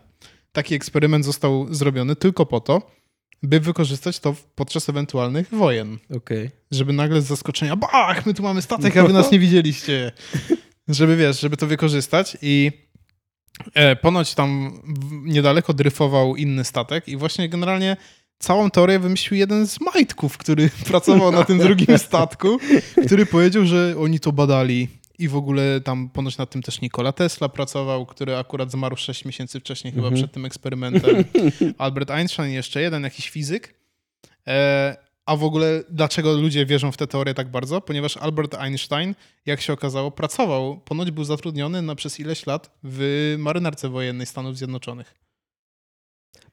Taki eksperyment został zrobiony tylko po to, by wykorzystać to podczas ewentualnych wojen. Okej. Żeby nagle z zaskoczenia, bach, my tu mamy statek, a wy nas nie widzieliście. Żeby, wiesz, żeby to wykorzystać i e, ponoć tam niedaleko dryfował inny statek i właśnie generalnie całą teorię wymyślił jeden z majtków, który pracował na tym drugim statku, który powiedział, że oni to badali i w ogóle tam ponoć nad tym też Nikola Tesla pracował, który akurat zmarł 6 miesięcy wcześniej chyba Mhm. przed tym eksperymentem. Albert Einstein jeszcze jeden jakiś fizyk. E, a w ogóle dlaczego ludzie wierzą w tę teorię tak bardzo? Ponieważ Albert Einstein, jak się okazało, pracował, ponoć był zatrudniony na przez ileś lat w marynarce wojennej Stanów Zjednoczonych.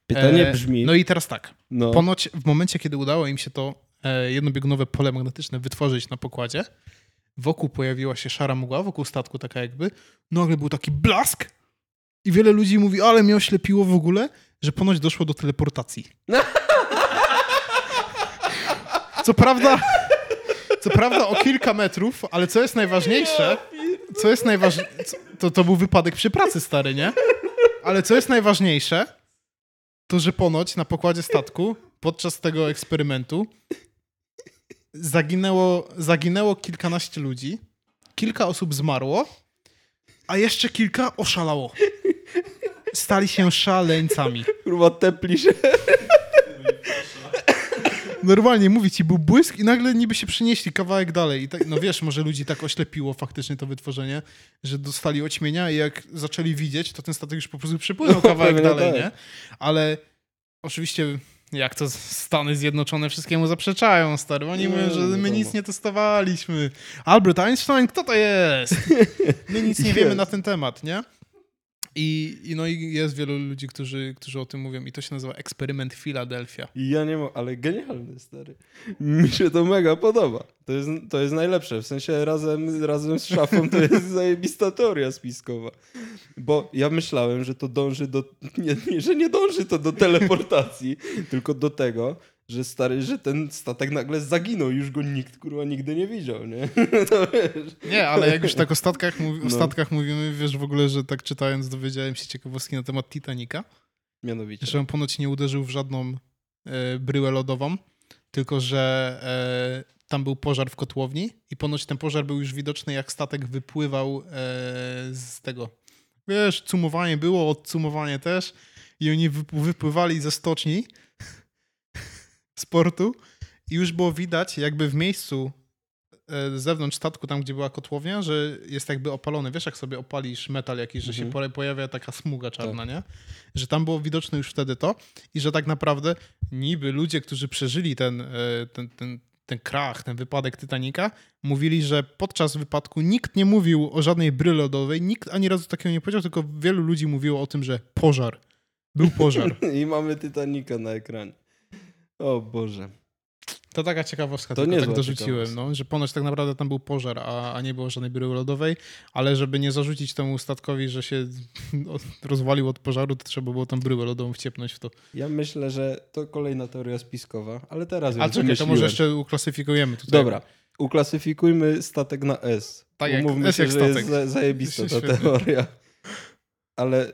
Pytanie E, brzmi. No i teraz tak. no, Ponoć w momencie, kiedy udało im się to e, jednobiegunowe pole magnetyczne wytworzyć na pokładzie, wokół pojawiła się szara mgła, wokół statku taka jakby, nagle był taki blask i wiele ludzi mówi, ale mnie oślepiło w ogóle, że ponoć doszło do teleportacji. Co prawda, co prawda o kilka metrów, ale co jest najważniejsze, co jest najważniejsze, to, to był wypadek przy pracy, stary, nie? Ale co jest najważniejsze, to że ponoć na pokładzie statku podczas tego eksperymentu zaginęło, zaginęło kilkanaście ludzi, kilka osób zmarło, a jeszcze kilka oszalało. Stali się szaleńcami. kurwa, tepli się. Normalnie, mówi ci, był błysk i nagle niby się przenieśli kawałek dalej. I tak, no wiesz, może ludzi tak oślepiło faktycznie to wytworzenie, że dostali oćmienia i jak zaczęli widzieć, to ten statek już po prostu przypłynął kawałek Pewnie dalej, tak. nie? Ale oczywiście, jak to Stany Zjednoczone wszystkiemu zaprzeczają, stary. Oni mówią, że my nic nie testowaliśmy. Albert Einstein, kto to jest? My nic nie wiemy na ten temat, nie? I, I no i jest wielu ludzi, którzy, którzy o tym mówią i to się nazywa eksperyment Philadelphia. I ja nie mam, ale genialny, stary. Mi się to mega podoba. To jest, to jest najlepsze. W sensie razem, razem z szafą to jest zajebista teoria spiskowa. Bo ja myślałem, że to dąży do... Nie, nie, że nie dąży to do teleportacji, tylko do tego, że stary, że ten statek nagle zaginął. Już go nikt, kurwa, nigdy nie widział, nie? To wiesz. Nie, ale jak już tak o statkach, mówi, o No. statkach mówimy, wiesz w ogóle, że tak czytając dowiedziałem się ciekawostki na temat Titanica, Mianowicie. że on ponoć nie uderzył w żadną e, bryłę lodową, tylko że e, tam był pożar w kotłowni i ponoć ten pożar był już widoczny, jak statek wypływał e, z tego. Wiesz, cumowanie było, odcumowanie też i oni wyp- wypływali ze stoczni z portu i już było widać jakby w miejscu e, z zewnątrz statku, tam gdzie była kotłownia, że jest jakby opalony. Wiesz, jak sobie opalisz metal jakiś, że się Mhm. po- pojawia taka smuga czarna, nie? Że tam było widoczne już wtedy to i że tak naprawdę niby ludzie, którzy przeżyli ten, e, ten, ten, ten krach, ten wypadek Titanica, mówili, że podczas wypadku nikt nie mówił o żadnej bry lodowej, nikt ani razu takiego nie powiedział, tylko wielu ludzi mówiło o tym, że pożar. Był pożar. I mamy Titanica na ekranie. O Boże. To taka ciekawostka, To tylko tak dorzuciłem, no, że ponoć tak naprawdę tam był pożar, a, a nie było żadnej bryły lodowej, ale żeby nie zarzucić temu statkowi, że się rozwalił od pożaru, to trzeba było tam bryłę lodową wciepnąć w to. Ja myślę, że to kolejna teoria spiskowa, ale teraz A czekaj, to może jeszcze uklasyfikujemy tutaj. Dobra, uklasyfikujmy statek na S. Tak jak- Umówmy S się, jak że statek. jest za, zajebista ta Świetnie. teoria. Ale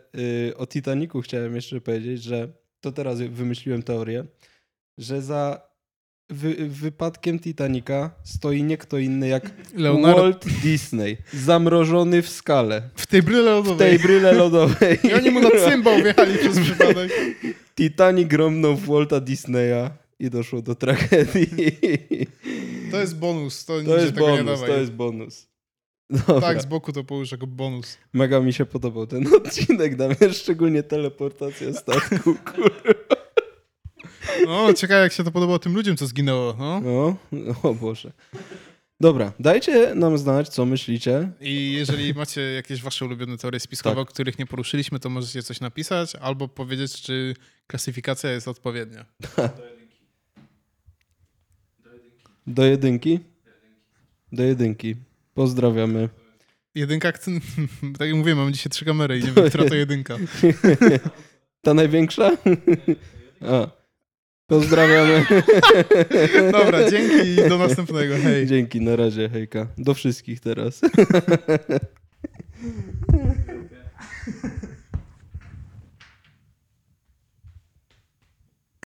y, o Titanicu chciałem jeszcze powiedzieć, że to teraz wymyśliłem teorię, że za wy, wypadkiem Titanica stoi nie kto inny jak Leonardo Walt Disney, zamrożony w skale, w tej bryle w lodowej. tej bryle lodowej. I oni mu na cymbał wjechali przez przypadek. Titanic gromnął w Walta Disneya i doszło do tragedii. To jest bonus, to, To jest tego nie bonus, dawaj. to jest bonus. Dobra. Tak, z boku to połóż jako bonus. Mega mi się podobał ten odcinek, Damian, szczególnie teleportacja statku. kurwa. No, ciekawe jak się to podobało tym ludziom, co zginęło. No. No, o Boże. Dobra, dajcie nam znać, co myślicie. I jeżeli macie jakieś wasze ulubione teorie spiskowe, Tak. o których nie poruszyliśmy, to możecie coś napisać albo powiedzieć, czy klasyfikacja jest odpowiednia. Do jedynki. Do jedynki. Do jedynki? Pozdrawiamy. Jedynka, tak jak mówiłem, mamy dzisiaj trzy kamery i nie wiem, która to jedynka. Ta największa? A. Pozdrawiamy. Dobra, dzięki i do następnego. Hej. Dzięki, na razie, hejka. Do wszystkich teraz.